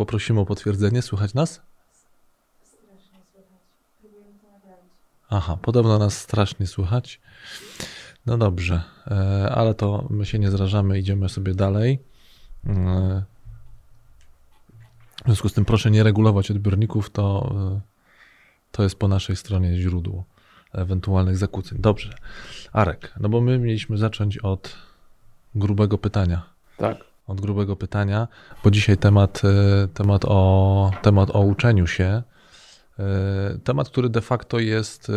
poprosimy o potwierdzenie. Słychać nas? Aha, podobno nas strasznie słychać. No dobrze, e, ale to my się nie zrażamy, idziemy sobie dalej. E, w związku z tym proszę nie regulować odbiorników, to, e, to jest po naszej stronie źródło ewentualnych zakłóceń. Dobrze. Arek, no bo my mieliśmy zacząć od grubego pytania. Tak. Od grubego pytania, bo dzisiaj temat, temat, o, temat o uczeniu się. Temat, który de facto jest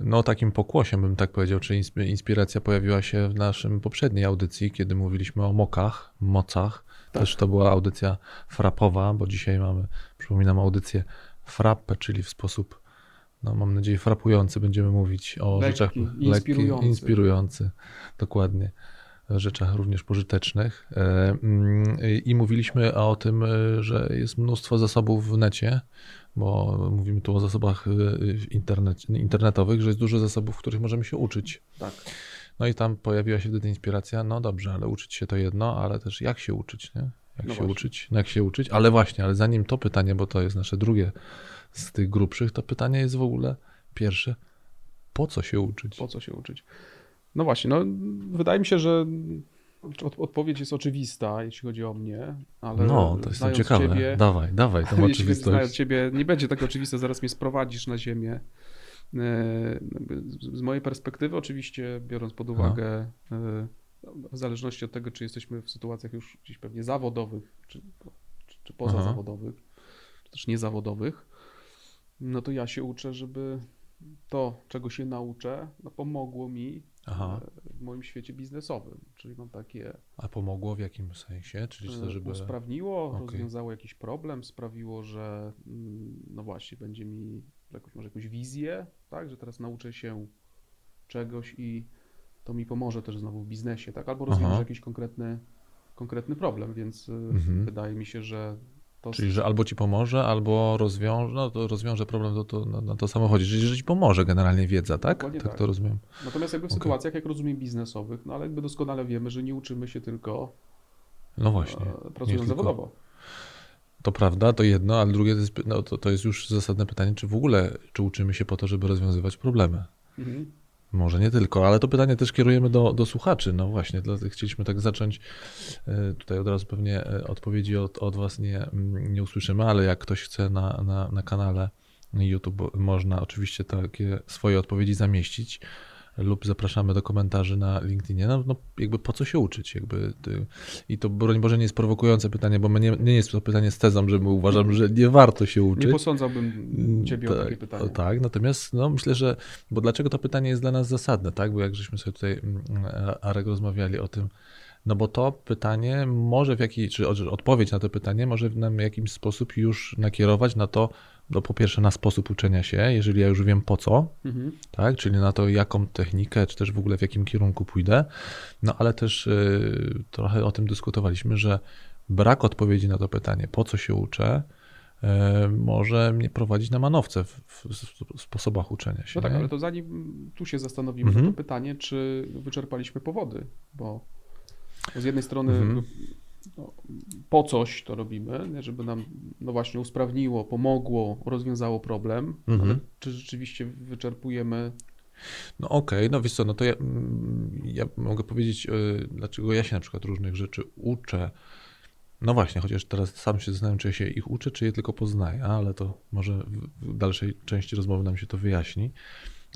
no, takim pokłosiem, bym tak powiedział, czy inspiracja pojawiła się w naszym poprzedniej audycji, kiedy mówiliśmy o mokach, mocach. Tak. Też to była audycja frapowa, bo dzisiaj mamy, przypominam, audycję frappe, czyli w sposób, no mam nadzieję, frapujący będziemy mówić o lekki, rzeczach inspirujący. inspirujący, dokładnie rzeczach również pożytecznych. E, mm, I mówiliśmy o tym, e, że jest mnóstwo zasobów w necie, bo mówimy tu o zasobach internet, internetowych, że jest dużo zasobów, w których możemy się uczyć. Tak. No i tam pojawiła się wtedy inspiracja, no dobrze, ale uczyć się to jedno, ale też jak się uczyć, nie? Jak no się właśnie. uczyć, no jak się uczyć, ale właśnie, ale zanim to pytanie, bo to jest nasze drugie z tych grubszych, to pytanie jest w ogóle pierwsze, po co się uczyć? Po co się uczyć? No właśnie, no wydaje mi się, że Odpowiedź jest oczywista, jeśli chodzi o mnie, ale. No, to jest ciekawe. Ciebie, dawaj, dawaj, to oczywistość. Znając ciebie, nie będzie tak oczywiste, zaraz mnie sprowadzisz na ziemię. E, z mojej perspektywy, oczywiście, biorąc pod uwagę, e, w zależności od tego, czy jesteśmy w sytuacjach już gdzieś pewnie zawodowych, czy, czy, czy pozazawodowych, czy też niezawodowych, no to ja się uczę, żeby to, czego się nauczę, no pomogło mi Aha. W moim świecie biznesowym. Czyli mam takie. A pomogło w jakim sensie? Czyli to, e, żeby. Usprawniło, okay. rozwiązało jakiś problem, sprawiło, że mm, no właśnie, będzie mi jakąś, może jakąś wizję, tak, że teraz nauczę się czegoś i to mi pomoże też znowu w biznesie, tak, albo rozwiąże jakiś konkretny, konkretny problem, więc e, mhm. wydaje mi się, że to Czyli, że albo ci pomoże, albo rozwiąże, no to rozwiąże problem, to, to, no, no to samo chodzi. Czyli, że ci pomoże generalnie wiedza, tak? Tak, tak, to rozumiem. Natomiast jakby w okay. sytuacjach, jak rozumiem, biznesowych, no ale jakby doskonale wiemy, że nie uczymy się tylko no właśnie, e, pracując zawodowo. To prawda, to jedno, ale drugie to jest, no, to, to jest już zasadne pytanie, czy w ogóle, czy uczymy się po to, żeby rozwiązywać problemy. Mhm. Może nie tylko, ale to pytanie też kierujemy do, do słuchaczy. No właśnie, dlatego chcieliśmy tak zacząć. E, tutaj od razu pewnie e, odpowiedzi od, od Was nie, nie usłyszymy, ale jak ktoś chce na, na, na kanale YouTube, można oczywiście takie swoje odpowiedzi zamieścić lub zapraszamy do komentarzy na LinkedInie. No, no jakby po co się uczyć? Jakby, I to broń Boże nie jest prowokujące pytanie, bo nie, nie jest to pytanie z tezą, że uważam, że nie warto się uczyć. Nie posądzałbym ciebie tak, o takie pytanie. Tak, natomiast no, myślę, że, bo dlaczego to pytanie jest dla nas zasadne, tak? Bo jak żeśmy sobie tutaj, mm, Arek, rozmawiali o tym, no bo to pytanie może w jakiś, czy odpowiedź na to pytanie może nam w jakiś sposób już nakierować na to, no po pierwsze na sposób uczenia się, jeżeli ja już wiem po co, mhm. tak, czyli na to jaką technikę, czy też w ogóle w jakim kierunku pójdę, no ale też y, trochę o tym dyskutowaliśmy, że brak odpowiedzi na to pytanie, po co się uczę, y, może mnie prowadzić na manowce w, w, w sposobach uczenia się. No tak, nie? ale to zanim tu się zastanowimy, mhm. to pytanie, czy wyczerpaliśmy powody, bo z jednej strony mhm. No, po coś to robimy, żeby nam no właśnie usprawniło, pomogło, rozwiązało problem, mhm. ale czy rzeczywiście wyczerpujemy no okej, okay, no wiesz co, no to ja, mm, ja mogę powiedzieć, yy, dlaczego ja się na przykład różnych rzeczy uczę. No właśnie, chociaż teraz sam się zastanawiam, czy ja się ich uczę, czy je tylko poznaję, ale to może w dalszej części rozmowy nam się to wyjaśni.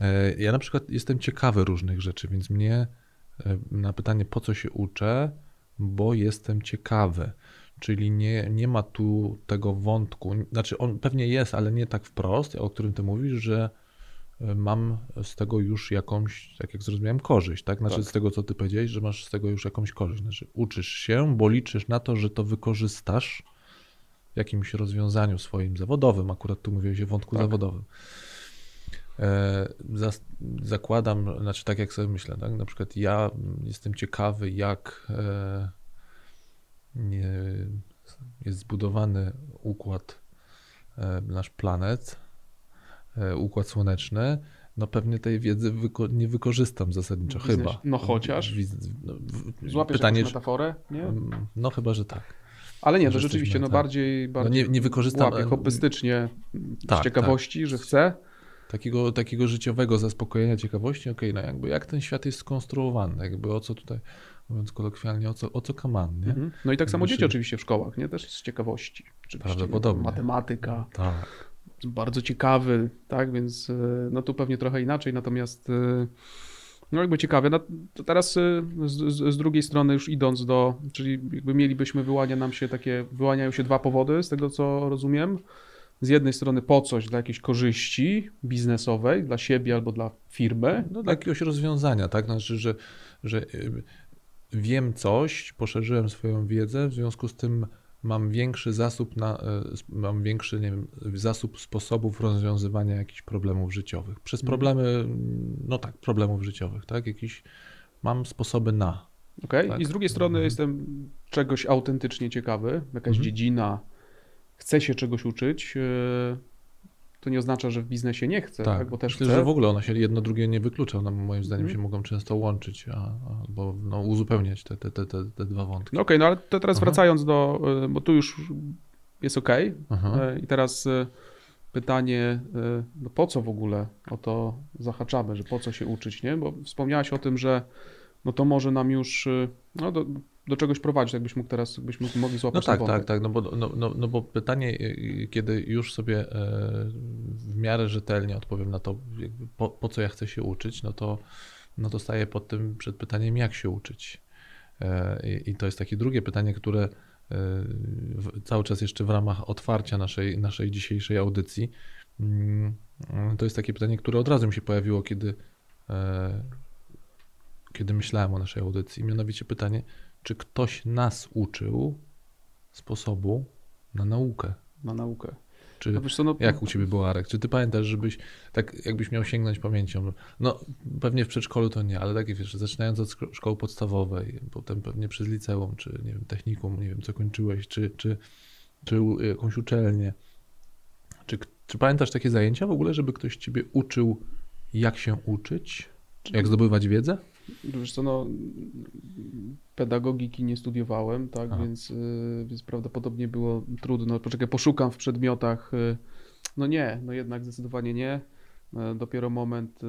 Yy, ja na przykład jestem ciekawy różnych rzeczy, więc mnie yy, na pytanie, po co się uczę, bo jestem ciekawy. Czyli nie, nie ma tu tego wątku, znaczy on pewnie jest, ale nie tak wprost, o którym ty mówisz, że e, mam z tego już jakąś, tak jak zrozumiałem, korzyść, tak? Znaczy tak. z tego, co ty powiedziałeś, że masz z tego już jakąś korzyść. Znaczy uczysz się, bo liczysz na to, że to wykorzystasz w jakimś rozwiązaniu swoim zawodowym. Akurat tu mówiłeś o wątku tak. zawodowym. E, zakładam, znaczy tak jak sobie myślę, tak? na przykład ja jestem ciekawy, jak e, jest zbudowany układ, e, nasz planet, układ słoneczny, no pewnie tej wiedzy wyko nie wykorzystam zasadniczo, chyba. No chociaż. No, Złapiesz pytanie, metaforę, nie? No chyba, że tak. Ale nie, to rzeczywiście, no tak. bardziej, bardziej nie- nie wykorzystam- łapię hobbystycznie Tak, z ciekawości, że chcę. Takiego, takiego życiowego zaspokojenia ciekawości, okej, no jakby jak ten świat jest skonstruowany, jakby o co tutaj, mówiąc kolokwialnie, o co, o co kaman, nie? Mhm. No i tak samo dzieci oczywiście w szkołach, nie? Też z ciekawości. Prawdopodobnie. Matematyka, Tak. bardzo ciekawy, tak, więc e, no tu pewnie trochę inaczej, natomiast e, no jakby ciekawe. No, to teraz e, z, z, z drugiej strony już idąc do, czyli jakby mielibyśmy, wyłania nam się takie, wyłaniają się dwa powody z tego co rozumiem. Z jednej strony po coś dla jakiejś korzyści biznesowej, dla siebie albo dla firmy. No dla jakiegoś rozwiązania, tak? Znaczy, że, że y, wiem coś, poszerzyłem swoją wiedzę, w związku z tym mam większy zasób na, y, mam większy, nie wiem, zasób sposobów rozwiązywania jakichś problemów życiowych. Przez Mhm. problemy, no tak, problemów życiowych, tak? Jakiś, mam sposoby na. Okay? Tak. I z drugiej strony Mhm. jestem czegoś autentycznie ciekawy, jakaś Mhm. dziedzina, chcę się czegoś uczyć. e, To nie oznacza, że w biznesie nie chcę, tak, bo też Myślę, chcę. że w ogóle one się jedno drugie nie wyklucza. No, moim zdaniem Mhm. się mogą często łączyć, a, albo no, uzupełniać te, te, te, te, te dwa wątki. No okej, no ale to teraz Aha. wracając do, e, bo tu już jest ok. Aha. I teraz e, pytanie, e, no po co w ogóle o to zahaczamy, że po co się uczyć, nie? Bo wspomniałaś o tym, że no to może nam już e, no do, do czegoś prowadzić, jakbyś mógł teraz, jakbyśmy mogli No złapać tak, ten tak, wątek. tak, no bo, no, no, no bo pytanie, y, kiedy już sobie e, w miarę rzetelnie odpowiem na to, po, po co ja chcę się uczyć, no to, no to staję pod tym przed pytaniem, jak się uczyć. E, I, i to jest takie drugie pytanie, które e, cały czas jeszcze w ramach otwarcia naszej, naszej dzisiejszej audycji, mm, to jest takie pytanie, które od razu mi się pojawiło, kiedy, kiedy myślałem o naszej audycji. Mianowicie pytanie, czy ktoś nas uczył sposobu na naukę? Na naukę. Czy No co, no, jak u ciebie było, Arek? Czy ty pamiętasz, żebyś tak jakbyś miał sięgnąć pamięcią? No pewnie w przedszkolu to nie, ale takie wiesz, zaczynając od szko- szkoły podstawowej, potem pewnie przez liceum, czy nie wiem, technikum, nie wiem co kończyłeś, czy, czy, czy jakąś uczelnię. Czy, czy pamiętasz takie zajęcia w ogóle, żeby ktoś ciebie uczył, jak się uczyć? Jak zdobywać wiedzę? Wiesz co, no, pedagogiki nie studiowałem, tak, Aha. więc, y, więc prawdopodobnie było trudno. Poczekaj, poszukam w przedmiotach. y, No nie, no jednak zdecydowanie nie. E, Dopiero moment, y,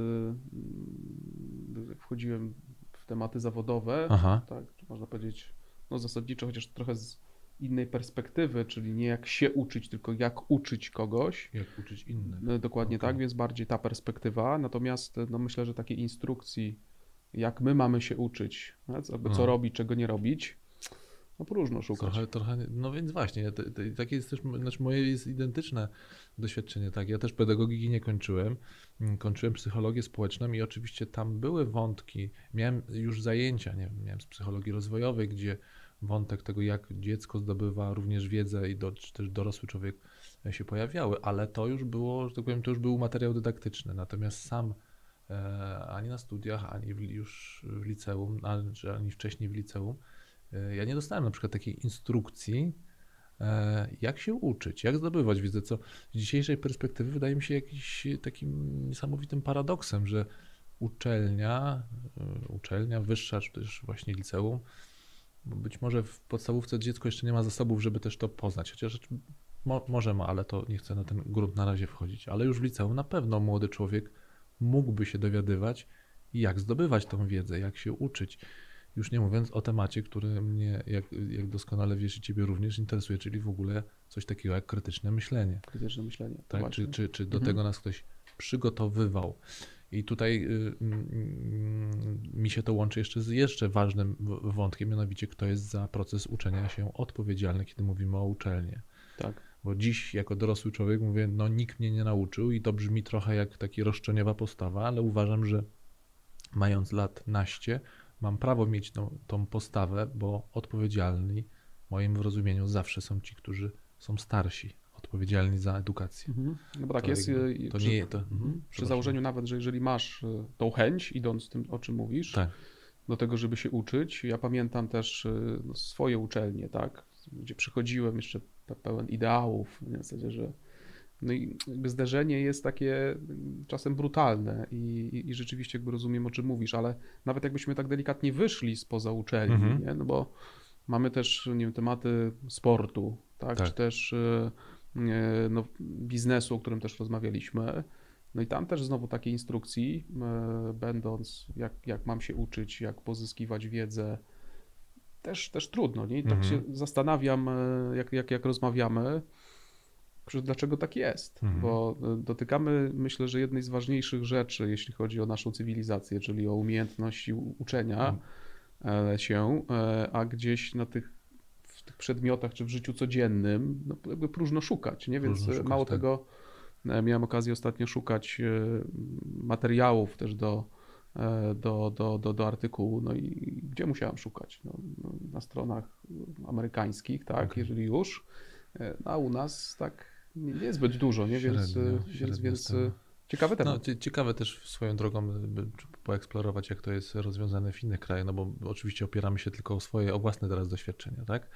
jak wchodziłem w tematy zawodowe, Aha. tak, można powiedzieć, no zasadniczo, chociaż trochę z innej perspektywy, czyli nie jak się uczyć, tylko jak uczyć kogoś. Jak uczyć innych? No, Dokładnie Okej. tak, więc bardziej ta perspektywa. Natomiast no, myślę, że takiej instrukcji, jak my mamy się uczyć, co- No. robić, czego nie robić, no próżno szukać. Trochę, trochę, no więc właśnie, te, te, takie jest też, znaczy moje jest identyczne doświadczenie, tak, ja też pedagogiki nie kończyłem, Mm, kończyłem psychologię społeczną i oczywiście tam były wątki, miałem już zajęcia, nie wiem, miałem z psychologii rozwojowej, gdzie wątek tego, jak dziecko zdobywa również wiedzę i do, też dorosły człowiek się pojawiały, ale to już było, że tak powiem, to już był materiał dydaktyczny, natomiast sam ani na studiach, ani już w liceum, ani, wcześniej w liceum, E, Ja nie dostałem na przykład takiej instrukcji, e, jak się uczyć, jak zdobywać wiedzę, co z dzisiejszej perspektywy wydaje mi się jakimś takim niesamowitym paradoksem, że uczelnia, e, uczelnia wyższa, czy też właśnie liceum, być może w podstawówce dziecko jeszcze nie ma zasobów, żeby też to poznać, chociaż mo, może ma, ale to nie chcę na ten grunt na razie wchodzić, ale już w liceum na pewno młody człowiek mógłby się dowiadywać, jak zdobywać tą wiedzę, jak się uczyć. Już nie mówiąc o temacie, który mnie, jak, jak doskonale wiesz i ciebie również interesuje, czyli w ogóle coś takiego jak krytyczne myślenie. Krytyczne myślenie. Tak? Właśnie. Czy, czy, czy do Mhm. tego nas ktoś przygotowywał? I tutaj y, mm, mi się to łączy jeszcze z jeszcze ważnym wątkiem, mianowicie kto jest za proces uczenia się odpowiedzialny, kiedy mówimy o uczelni. Tak. Bo dziś jako dorosły człowiek mówię, no nikt mnie nie nauczył i to brzmi trochę jak taka roszczeniowa postawa, ale uważam, że mając lat naście, mam prawo mieć tą, tą postawę, bo odpowiedzialni w moim rozumieniu zawsze są ci, którzy są starsi, odpowiedzialni za edukację. Mhm. No bo tak To jest. y, to przy, nie- to- mhm, mhm. przy założeniu nawet, że jeżeli masz y, tą chęć, idąc tym, o czym mówisz, Tak. do tego, żeby się uczyć. Ja pamiętam też y, no, swoje uczelnie, tak, gdzie przychodziłem jeszcze pełen ideałów, w zasadzie, że no i jakby zderzenie jest takie czasem brutalne i, i, i rzeczywiście jakby rozumiem, o czym mówisz, ale nawet jakbyśmy tak delikatnie wyszli spoza uczelni, Mhm. nie? no bo Mamy też nie wiem, tematy sportu, tak? Tak. czy też e, e, no, biznesu, o którym też rozmawialiśmy. No i tam też znowu takiej instrukcji, e, będąc, jak, jak mam się uczyć, jak pozyskiwać wiedzę, też, też trudno. Nie? I tak Mhm. się zastanawiam, e, jak, jak, jak rozmawiamy, dlaczego tak jest. Mhm. Bo e, dotykamy, myślę, że jednej z ważniejszych rzeczy, jeśli chodzi o naszą cywilizację, czyli o umiejętność u- uczenia e, się, a gdzieś na tych, w tych przedmiotach czy w życiu codziennym no, jakby próżno szukać, nie? Więc szukać, mało tak. tego miałem okazję ostatnio szukać materiałów też do, do, do, do, do artykułu, no i gdzie musiałem szukać? No, no, na stronach amerykańskich, tak, Okej. jeżeli już, E, no, a u nas tak nie, niezbyt dużo, nie? Więc, Średnio, e, więc, średnio więc z tym. e, ciekawy No, temat. cie- ciekawe też swoją drogą poeksplorować, jak to jest rozwiązane w innych krajach, no bo oczywiście opieramy się tylko o swoje, o własne teraz doświadczenia, tak?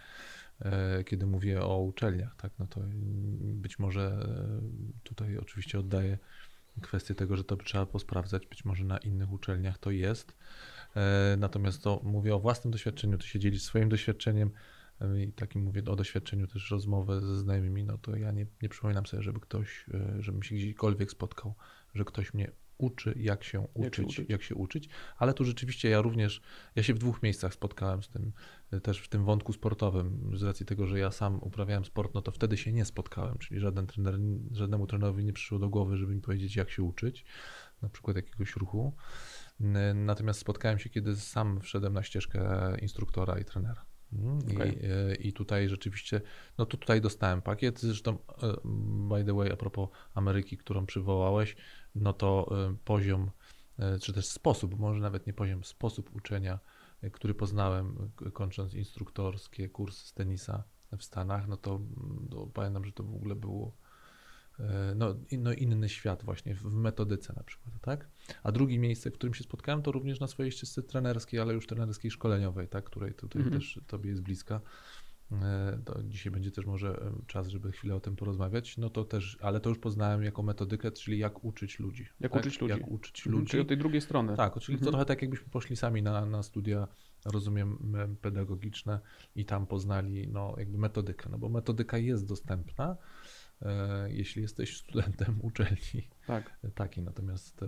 E, Kiedy mówię o uczelniach, tak, no to być może e, tutaj oczywiście oddaję kwestię tego, że to trzeba posprawdzać, być może na innych uczelniach to jest. E, Natomiast to mówię o własnym doświadczeniu, to się dzielić swoim doświadczeniem e, i takim mówię o doświadczeniu też rozmowę ze znajomymi, no to ja nie, nie przypominam sobie, żeby ktoś, e, żebym się gdziekolwiek spotkał, że ktoś mnie uczy, jak się uczyć, jak się uczyć. uczyć, ale tu rzeczywiście ja również, ja się w dwóch miejscach spotkałem z tym, e, też w tym wątku sportowym, z racji tego, że ja sam uprawiałem sport, no to wtedy się nie spotkałem, czyli żaden trener, żadnemu trenerowi nie przyszło do głowy, żeby mi powiedzieć, jak się uczyć, na przykład jakiegoś ruchu. Natomiast spotkałem się, kiedy sam wszedłem na ścieżkę instruktora i trenera. Mm, I, Okej. e, I tutaj rzeczywiście, no to tutaj dostałem pakiet. Zresztą, e, by the way, a propos Ameryki, którą przywołałeś, no to e, poziom, e, czy też sposób, może nawet nie poziom, sposób uczenia, e, który poznałem kończąc instruktorskie kursy z tenisa w Stanach, no to, mm, to pamiętam, że to w ogóle było no, no inny świat właśnie w metodyce na przykład, tak? A drugie miejsce, w którym się spotkałem, to również na swojej ścieżce trenerskiej, ale już trenerskiej szkoleniowej, tak? której tutaj Mhm. też tobie jest bliska. E, To dzisiaj będzie też może czas, żeby chwilę o tym porozmawiać. No to też, ale to już poznałem jako metodykę, czyli jak uczyć ludzi. Jak tak? uczyć ludzi. Jak uczyć Mhm, ludzi. Czyli od tej drugiej strony. Tak, czyli to Mhm. trochę tak, jakbyśmy poszli sami na, na studia, rozumiem, pedagogiczne i tam poznali no, jakby metodykę, no bo metodyka jest dostępna, e, jeśli jesteś studentem uczelni tak. takiej, natomiast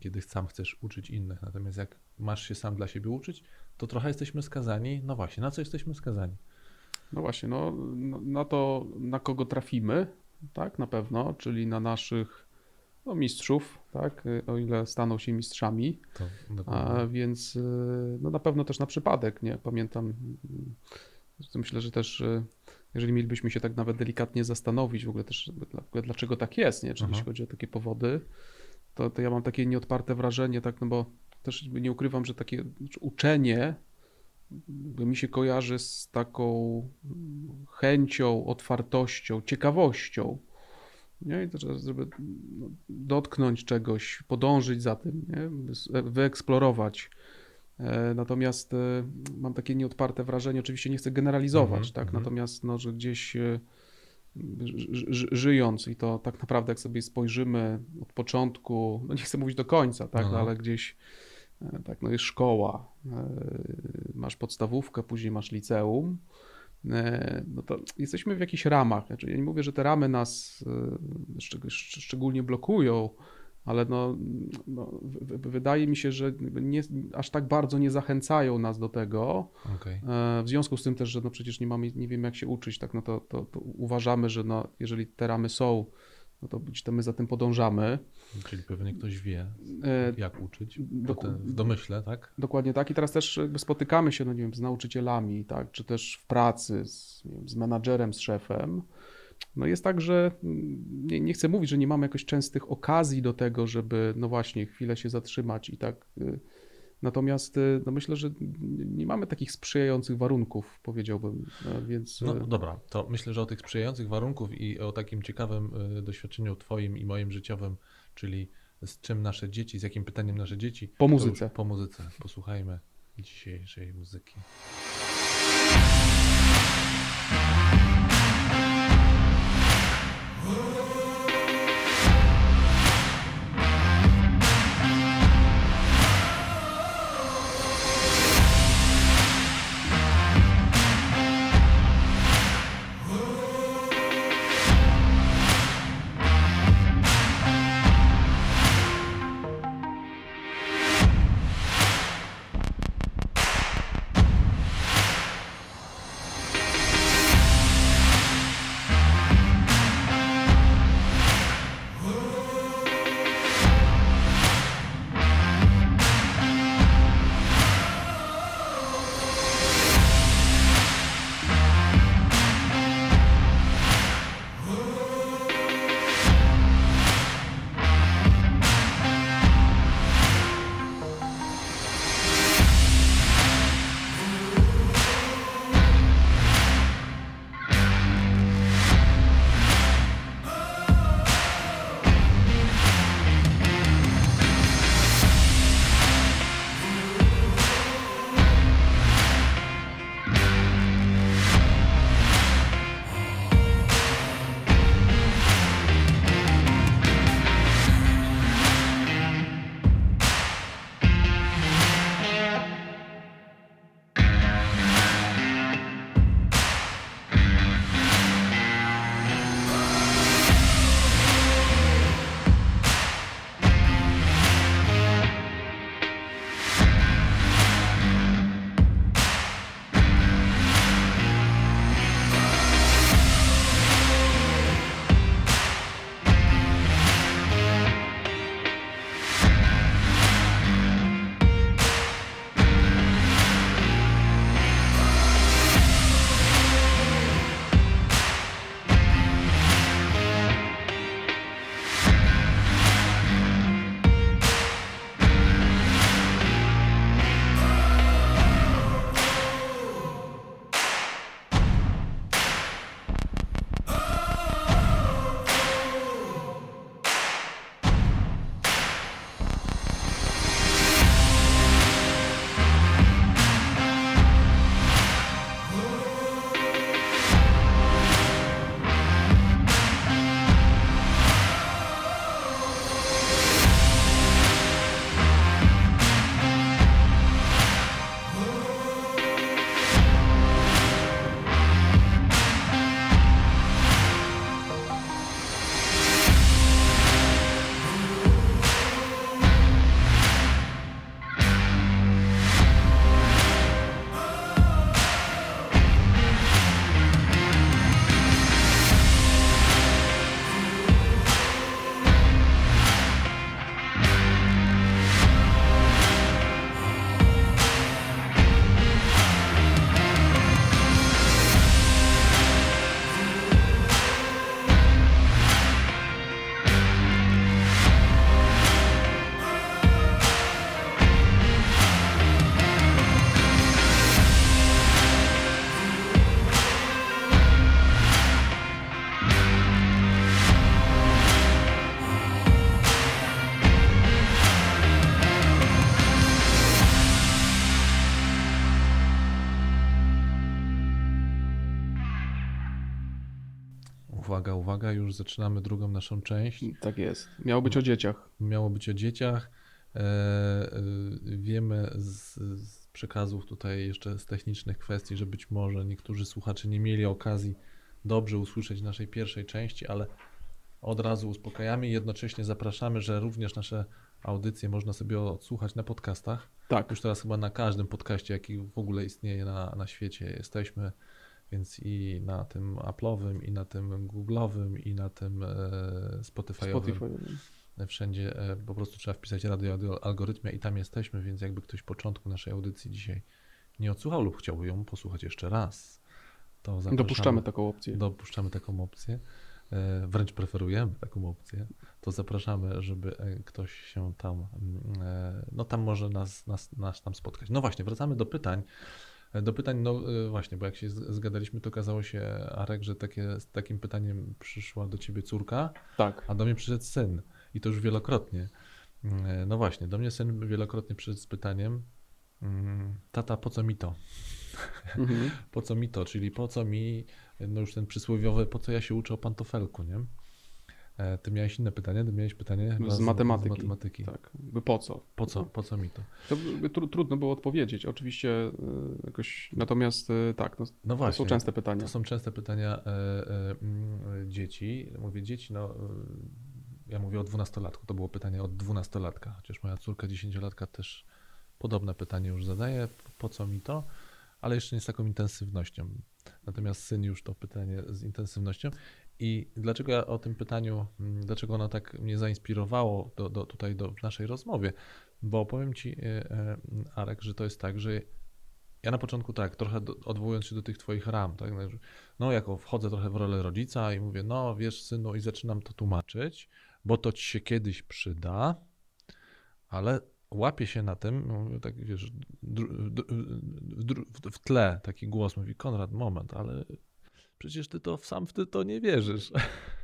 kiedy sam chcesz uczyć innych, natomiast jak masz się sam dla siebie uczyć, to trochę jesteśmy skazani, no właśnie, na co jesteśmy skazani? No właśnie, no, no, na to, na kogo trafimy, tak, na pewno, czyli na naszych no, mistrzów, tak, y, o ile staną się mistrzami, To a więc y, no, na pewno też na przypadek, nie, pamiętam, zresztą myślę, że też y, jeżeli mielibyśmy się tak nawet delikatnie zastanowić w ogóle też, dlaczego tak jest, nie, czyli Aha. jeśli chodzi o takie powody, to, to ja mam takie nieodparte wrażenie, tak, no bo też nie ukrywam, że takie uczenie mi się kojarzy z taką mm, chęcią, otwartością, ciekawością. Nie? I to, że- żeby no, dotknąć czegoś, podążyć za tym, nie? Wyeksplorować. E, Natomiast e, mam takie nieodparte wrażenie, oczywiście nie chcę generalizować, Mhm, tak? mhm. Natomiast no, że gdzieś e, ży- ży- żyjąc i to tak naprawdę jak sobie spojrzymy od początku, no nie chcę mówić do końca, tak? No, No, ale gdzieś tak, no jest szkoła, e, masz podstawówkę, później masz liceum, e, no to jesteśmy w jakichś ramach. Znaczy, ja nie mówię, że te ramy nas e, szczeg- szcz- szczególnie blokują, ale no, no, wydaje mi się, że nie, aż tak bardzo nie zachęcają nas do tego. E, W związku z tym też, że no przecież nie mamy, nie wiemy jak się uczyć, tak, no to, to, to uważamy, że no, jeżeli te ramy są, no to gdzieś to my za tym podążamy. Czyli pewnie ktoś wie, E, jak uczyć, Doku- w domyśle, tak? Dokładnie tak. I teraz też spotykamy się, no nie wiem, z nauczycielami, tak, czy też w pracy z, wiem, z menadżerem, z szefem. No jest tak, że nie, nie chcę mówić, że nie mamy jakoś częstych okazji do tego, żeby no właśnie chwilę się zatrzymać i tak. Y, Natomiast y, no myślę, że nie mamy takich sprzyjających warunków, powiedziałbym, więc No e, dobra, to myślę, że o tych sprzyjających warunków i o takim ciekawym y, doświadczeniu twoim i moim życiowym, czyli z czym nasze dzieci, z jakim pytaniem nasze dzieci. Po muzyce. Po muzyce. Posłuchajmy dzisiejszej muzyki. Uwaga, uwaga, już zaczynamy drugą naszą część. Tak jest. Miało być o dzieciach. Miało być o dzieciach. E, e, wiemy z, z przekazów tutaj jeszcze z technicznych kwestii, że być może niektórzy słuchacze nie mieli okazji dobrze usłyszeć naszej pierwszej części, ale od razu uspokajamy i jednocześnie zapraszamy, że również nasze audycje można sobie odsłuchać na podcastach. Tak. Już teraz chyba na każdym podcaście, jaki w ogóle istnieje na, na świecie, jesteśmy. Więc i na tym Apple'owym, i na tym Google'owym, i na tym e, Spotify'owym. Spotify. Wszędzie e, po prostu trzeba wpisać radio algorytmia i tam jesteśmy, więc jakby ktoś początku naszej audycji dzisiaj nie odsłuchał lub chciałby ją posłuchać jeszcze raz, to Dopuszczamy taką opcję. Dopuszczamy taką opcję. E, wręcz preferujemy taką opcję, to zapraszamy, żeby ktoś się tam, mm, no tam może nas, nas, nas tam spotkać. No właśnie, wracamy do pytań. Do pytań, no y, właśnie, bo jak się zgadaliśmy, to okazało się, Arek, że takie, z takim pytaniem przyszła do ciebie córka, tak. a do mnie przyszedł syn i to już wielokrotnie. Mm, no właśnie, do mnie syn wielokrotnie przyszedł z pytaniem, mm, tata, po co mi to? Mhm. po co mi to? Czyli po co mi, no już ten przysłowiowy, po co ja się uczę o pantofelku, nie? E, ty miałeś inne pytanie, ty miałeś pytanie z, z, matematyki. z matematyki. Tak. Po co? Po co? Po co mi to? To trudno było odpowiedzieć. Oczywiście e, jakoś, natomiast e, tak, no, no właśnie, to są częste pytania. To są częste pytania e, dzieci. Mówię dzieci, no ja mówię o dwunastolatku, to było pytanie od dwunastolatka, chociaż moja córka dziesięciolatka też podobne pytanie już zadaje, po co mi to, ale jeszcze nie z taką intensywnością. Natomiast syn już to pytanie z intensywnością i dlaczego ja o tym pytaniu, mm, dlaczego ono tak mnie zainspirowało do, do, tutaj do, naszej rozmowie? Bo powiem Ci, e, e, Arek, że to jest tak, że ja na początku tak, trochę odwołując się do tych Twoich ram, tak, no jako wchodzę trochę w rolę rodzica i mówię, no wiesz synu i zaczynam to tłumaczyć, bo to Ci się kiedyś przyda, ale łapię się na tym, tak wiesz, w, tle taki głos mówi, Konrad, moment, ale przecież ty to sam w ty to nie wierzysz.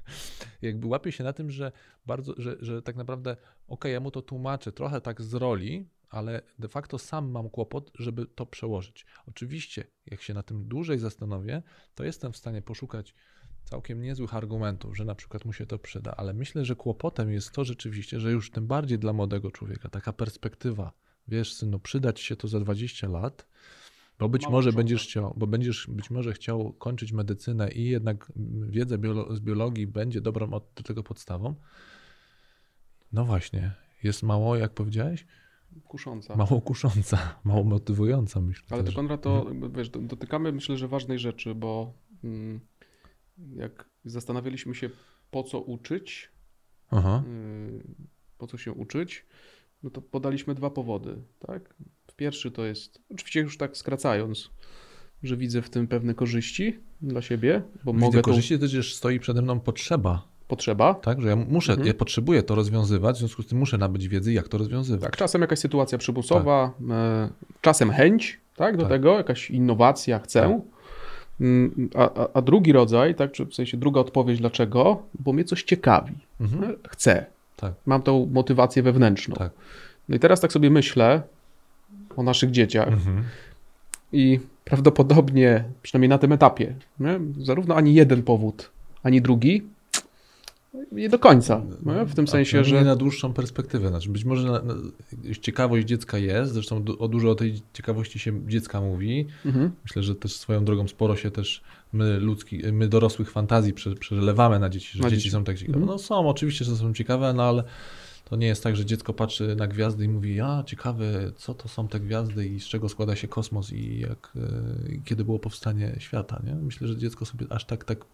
Jakby łapię się na tym, że bardzo, że, że tak naprawdę, okej, okay, ja mu to tłumaczę trochę tak z roli, ale de facto sam mam kłopot, żeby to przełożyć. Oczywiście, jak się na tym dłużej zastanowię, to jestem w stanie poszukać całkiem niezłych argumentów, że na przykład mu się to przyda, ale myślę, że kłopotem jest to rzeczywiście, że już tym bardziej dla młodego człowieka taka perspektywa, wiesz, synu, przydać się to za 20 lat, bo być może będziesz chciał, bo będziesz być może chciał kończyć medycynę i jednak wiedza biolo z biologii będzie dobrą od tego podstawą. No właśnie, jest mało, jak powiedziałeś? Kusząca. Mało kusząca, mało motywująca, myślę. Ale też. to Konrad, to mhm. wiesz, dotykamy myślę, że ważnej rzeczy, bo mm, jak zastanawialiśmy się, po co uczyć, Aha. Y, po co się uczyć, no to podaliśmy dwa powody, tak? Pierwszy to jest, oczywiście już tak skracając, że widzę w tym pewne korzyści dla siebie, bo widzę mogę. korzyści, to też stoi przede mną potrzeba. Potrzeba? Tak, że ja muszę, mhm. ja potrzebuję to rozwiązywać, w związku z tym muszę nabyć wiedzy, jak to rozwiązywać. Tak, czasem jakaś sytuacja przymusowa, tak. E, czasem chęć, tak, do tak. tego, jakaś innowacja, chcę. Tak. Mm, a, a, a, drugi rodzaj, tak, czy w sensie druga odpowiedź dlaczego, bo mnie coś ciekawi. Mhm. Chcę. Tak. Mam tą motywację wewnętrzną. Tak. No i teraz tak sobie myślę, o naszych dzieciach. Mhm. I prawdopodobnie, przynajmniej na tym etapie, nie? zarówno ani jeden powód, ani drugi nie do końca. Nie? W tym A sensie, że. Nie na dłuższą perspektywę. Znaczy być może na, na, ciekawość dziecka jest, zresztą du, o dużo o tej ciekawości się dziecka mówi. Mhm. Myślę, że też swoją drogą sporo się też my ludzki, my dorosłych fantazji prze, przelewamy na dzieci, że na dzieci. dzieci są tak ciekawe. Mhm. No są, oczywiście, że są ciekawe, no ale to nie jest tak, że dziecko patrzy na gwiazdy i mówi, a ciekawe, co to są te gwiazdy i z czego składa się kosmos i jak, e, kiedy było powstanie świata. Nie? Myślę, że dziecko sobie aż tak, tak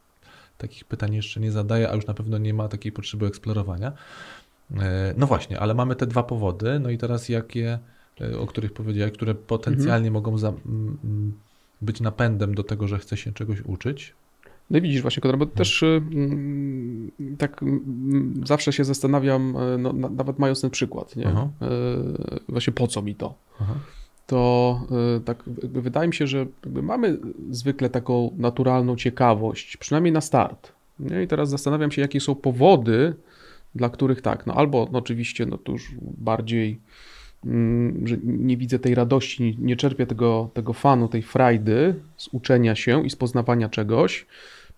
takich pytań jeszcze nie zadaje, a już na pewno nie ma takiej potrzeby eksplorowania. E, no właśnie, ale mamy te dwa powody, no i teraz jakie, e, o których powiedziałeś, które potencjalnie mhm. mogą za, być napędem do tego, że chce się czegoś uczyć, no i widzisz właśnie, Konrad, bo też mm, tak zawsze się zastanawiam, e, no, nawet mając ten przykład, nie? Aha. Właśnie po co mi to? Aha. To e, tak wydaje mi się, że mamy zwykle taką naturalną ciekawość, przynajmniej na start. Nie? I teraz zastanawiam się, jakie są powody, dla których tak, no albo no oczywiście, no to już bardziej Mm, że nie widzę tej radości, nie czerpię tego, tego fanu, tej frajdy z uczenia się i z poznawania czegoś,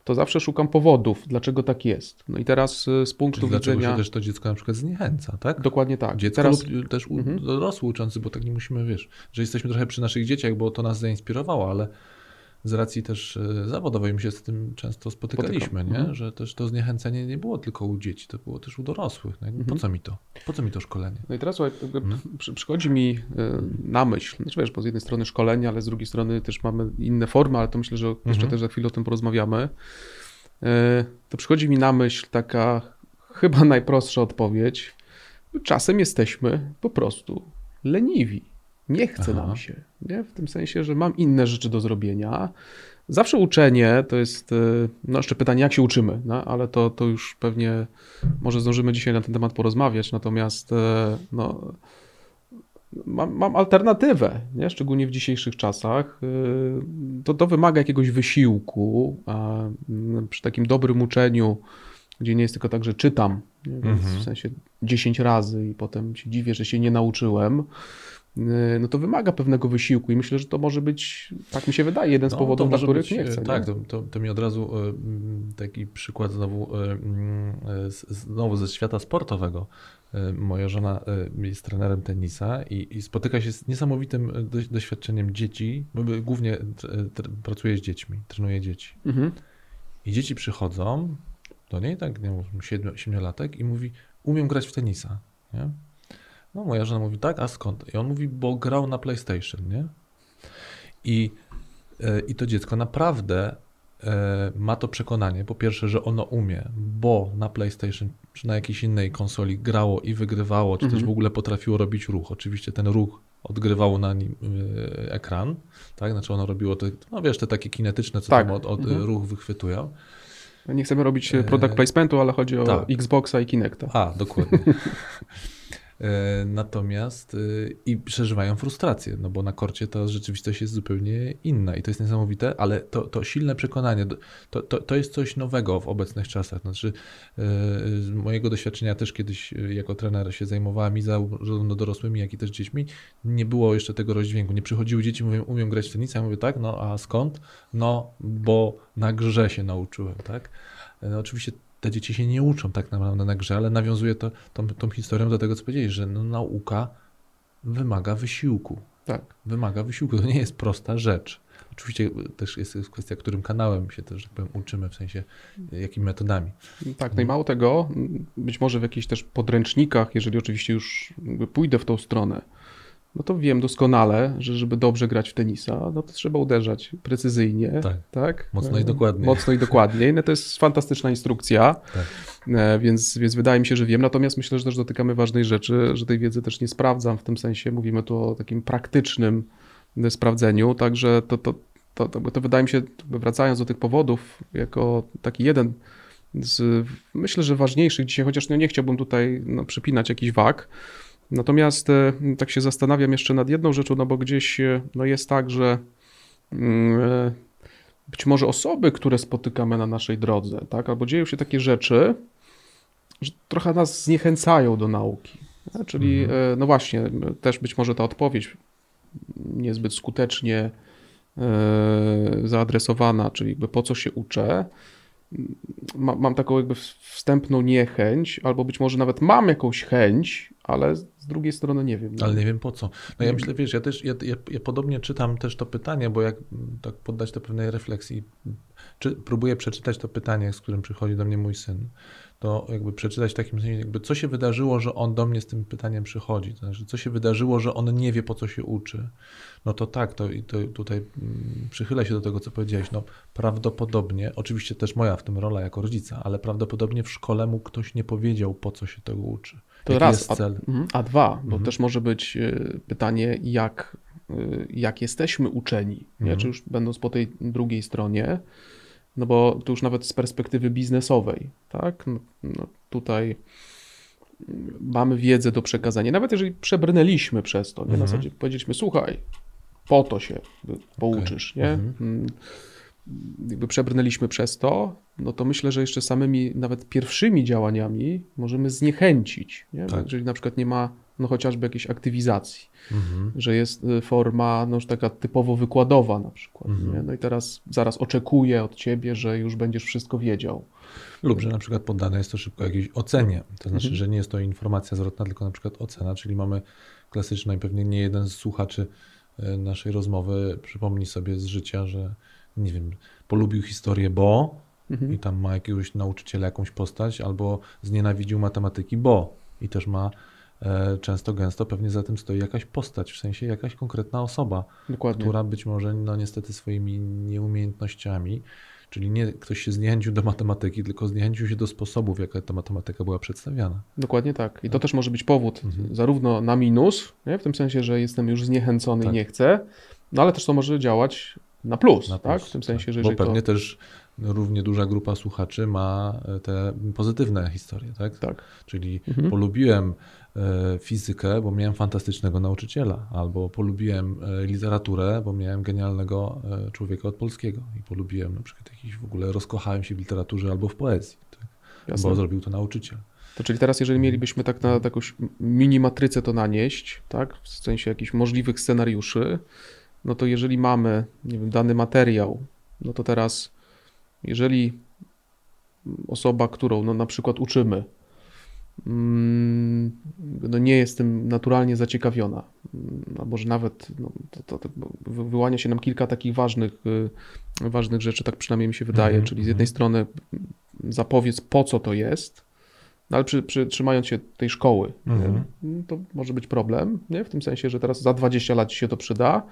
to zawsze szukam powodów, dlaczego tak jest. No i teraz y, z punktu Czyli dlaczego widzenia... się też to dziecko na przykład zniechęca, tak? Dokładnie tak. Dziecko teraz... lub też u, mhm. dorosły uczący, bo tak nie musimy, wiesz, że jesteśmy trochę przy naszych dzieciach, bo to nas zainspirowało, ale z racji też e, zawodowej my się z tym często spotykaliśmy, nie? Mhm. że też to zniechęcenie nie było tylko u dzieci, to było też u dorosłych. No, mhm. Po co mi to? Po co mi to szkolenie? No i teraz słuchaj, mhm. przychodzi mi e, na myśl, znaczy wiesz, bo z jednej strony szkolenie, ale z drugiej strony też mamy inne formy, ale to myślę, że jeszcze mhm. też za chwilę o tym porozmawiamy. E, to przychodzi mi na myśl taka chyba najprostsza odpowiedź. Czasem jesteśmy po prostu leniwi. Nie chce Aha. nam się. Nie? W tym sensie, że mam inne rzeczy do zrobienia. Zawsze uczenie to jest, e, no jeszcze pytanie, jak się uczymy, no, ale to, to już pewnie może zdążymy dzisiaj na ten temat porozmawiać, natomiast e, no, mam, mam alternatywę, nie? szczególnie w dzisiejszych czasach. E, to, to wymaga jakiegoś wysiłku, a przy takim dobrym uczeniu, gdzie nie jest tylko tak, że czytam, mhm. w sensie 10 razy i potem się dziwię, że się nie nauczyłem, Y, no to wymaga pewnego wysiłku i myślę, że to może być, tak mi się wydaje, jeden z no, powodów, dla których być, nie chcę. Tak, nie? To, to, to, mi od razu y, mm, taki przykład znowu, mm, znowu ze świata sportowego. Moja żona jest trenerem tenisa i, i spotyka się z niesamowitym doświadczeniem dzieci, głównie pracuje z dziećmi, trenuje dzieci. Mhm. I dzieci przychodzą do niej, tak, nie wiem, siedmiolatek i mówi, umiem grać w tenisa. Nie? No moja żona mówi, tak, a skąd? I on mówi, bo grał na PlayStation, nie? I, e, i to dziecko naprawdę e, ma to przekonanie, po pierwsze, że ono umie, bo na PlayStation czy na jakiejś innej konsoli grało i wygrywało, czy mhm. też w ogóle potrafiło robić ruch. Oczywiście ten ruch odgrywał na nim e, ekran, tak? Znaczy ono robiło te, no wiesz, te takie kinetyczne, co tak. tam od, od mhm. ruch wychwytują. Nie chcemy robić product placementu, ale chodzi o tak. Xboxa i Kinecta. A, dokładnie. E, natomiast y, i przeżywają frustrację, no bo na korcie ta rzeczywistość jest zupełnie inna i to jest niesamowite, ale to, to silne przekonanie, to, to, to jest coś nowego w obecnych czasach. Znaczy, e, z mojego doświadczenia też kiedyś jako trener się zajmowałem i zarówno dorosłymi, jak i też dziećmi, nie było jeszcze tego rozdźwięku. Nie przychodziły dzieci, mówią, umiem grać w tenisa, ja mówię tak, no a skąd? No, bo na grze się nauczyłem, tak? E, no, oczywiście te dzieci się nie uczą tak naprawdę na grze, ale nawiązuje to, tą, tą historią do tego, co powiedziałeś, że no, nauka wymaga wysiłku. Tak. Wymaga wysiłku. To nie jest prosta rzecz. Oczywiście też jest kwestia, którym kanałem się też, powiem, uczymy, w sensie jakimi metodami. Tak, no i mało tego, być może w jakichś też podręcznikach, jeżeli oczywiście już pójdę w tą stronę, no to wiem doskonale, że żeby dobrze grać w tenisa, no to trzeba uderzać precyzyjnie. Tak. tak? Mocno i dokładnie. Mocno i dokładnie. No to jest fantastyczna instrukcja, tak. E, więc, więc wydaje mi się, że wiem. Natomiast myślę, że też dotykamy ważnej rzeczy, że tej wiedzy też nie sprawdzam w tym sensie. Mówimy tu o takim praktycznym sprawdzeniu, także to, to, to, to, to wydaje mi się, wracając do tych powodów, jako taki jeden z, myślę, że ważniejszych dzisiaj, chociaż no nie chciałbym tutaj no, przypinać jakiś wag, Natomiast e, tak się zastanawiam jeszcze nad jedną rzeczą, no bo gdzieś e, no jest tak, że mm, e, być może osoby, które spotykamy na naszej drodze, tak, albo dzieją się takie rzeczy, że trochę nas zniechęcają do nauki. Czyli, mhm. no właśnie, też być może ta odpowiedź niezbyt skutecznie zaadresowana, czyli jakby po co się uczę, mam taką jakby wstępną niechęć, albo być może nawet mam jakąś chęć, ale z drugiej strony nie wiem. Ale nie wiem po co. No ja myślę, wiesz, ja też, ja, ja, ja podobnie czytam też to pytanie, bo jak tak poddać to pewnej refleksji, czy próbuję przeczytać to pytanie, z którym przychodzi do mnie mój syn, to jakby przeczytać w takim sensie, jakby co się wydarzyło, że on do mnie z tym pytaniem przychodzi, to znaczy co się wydarzyło, że on nie wie po co się uczy. No to tak, to, to tutaj mm, przychylę się do tego, co powiedziałeś, no prawdopodobnie, oczywiście też moja w tym rola jako rodzica, ale prawdopodobnie w szkole mu ktoś nie powiedział po co się tego uczy. To Jaki raz, a, mhm, a, dwa, bo mhm. też może być y, pytanie, jak, y, jak jesteśmy uczeni, mhm. czy już będąc po tej drugiej stronie, no bo tu już nawet z perspektywy biznesowej, tak? No, no tutaj mamy wiedzę do przekazania. Nawet jeżeli przebrnęliśmy przez to, nie? na mhm. zasadzie powiedzieliśmy, słuchaj, po to się pouczysz, okay. nie? Mhm. Mm, jakby przebrnęliśmy przez to, no to myślę, że jeszcze samymi nawet pierwszymi działaniami możemy zniechęcić, nie? Tak. Jeżeli na przykład nie ma no chociażby jakiejś aktywizacji, mhm. że jest y, forma no, już taka typowo wykładowa na przykład. Mhm. No i teraz zaraz oczekuję od ciebie, że już będziesz wszystko wiedział. Lub że na przykład poddane jest to szybko jakiejś ocenie. To znaczy, mhm. że nie jest to informacja zwrotna, tylko na przykład ocena, czyli mamy klasyczną i pewnie nie jeden z słuchaczy y, naszej rozmowy przypomni sobie z życia, że nie wiem, polubił historię, bo mhm. i tam ma jakiegoś nauczyciela, jakąś postać, albo znienawidził matematyki, bo i też ma często, gęsto pewnie za tym stoi jakaś postać, w sensie jakaś konkretna osoba, Dokładnie. która być może no niestety swoimi nieumiejętnościami, czyli nie ktoś się zniechęcił do matematyki, tylko zniechęcił się do sposobów, jaka ta matematyka była przedstawiana. Dokładnie tak. I to też może być powód mhm. zarówno na minus, nie? w tym sensie, że jestem już zniechęcony tak. i nie chcę, no ale też to może działać na plus, na tak? Plus, w tym sensie, tak. że Bo pewnie to... też równie duża grupa słuchaczy ma e, te pozytywne historie, tak? Tak. Czyli mhm. polubiłem e, fizykę, bo miałem fantastycznego nauczyciela, albo polubiłem e, literaturę, bo miałem genialnego człowieka od polskiego i polubiłem na przykład jakiś w ogóle rozkochałem się w literaturze albo w poezji, tak? bo zrobił to nauczyciel. To czyli teraz, jeżeli mielibyśmy tak na jakąś mini matrycę to nanieść, tak, w sensie jakichś możliwych scenariuszy, no to jeżeli mamy, nie wiem, dany materiał, no to teraz, jeżeli osoba, którą no, na przykład uczymy, no nie jest tym naturalnie zaciekawiona, mm, albo że nawet no, to, to, wyłania się nam kilka takich ważnych, y, ważnych rzeczy, tak przynajmniej mi się wydaje, mm -hmm. czyli z jednej strony zapowiedz po co to jest, no ale przy, przy, trzymając się tej szkoły, mm -hmm. to może być problem, nie? w tym sensie, że teraz za 20 lat ci się to przyda,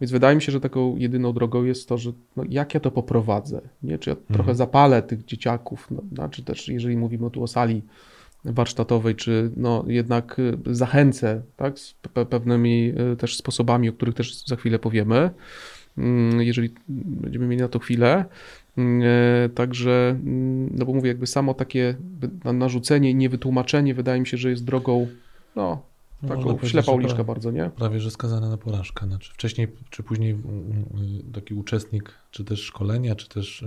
więc wydaje mi się, że taką jedyną drogą jest to, że no, jak ja to poprowadzę, nie? czy ja mhm. trochę zapalę tych dzieciaków, no, no, czy też jeżeli mówimy tu o sali warsztatowej, czy no, jednak y, zachęcę tak, z pewnymi y, też sposobami, o których też za chwilę powiemy, mm, jeżeli będziemy mieli na to chwilę. Mm, e, także, mm, no bo mówię, jakby samo takie narzucenie i niewytłumaczenie wydaje mi się, że jest drogą no, no, Taką ślepa uliczka bardzo, nie? Prawie, że skazane na porażkę. Znaczy wcześniej czy później taki uczestnik, czy też szkolenia, czy też,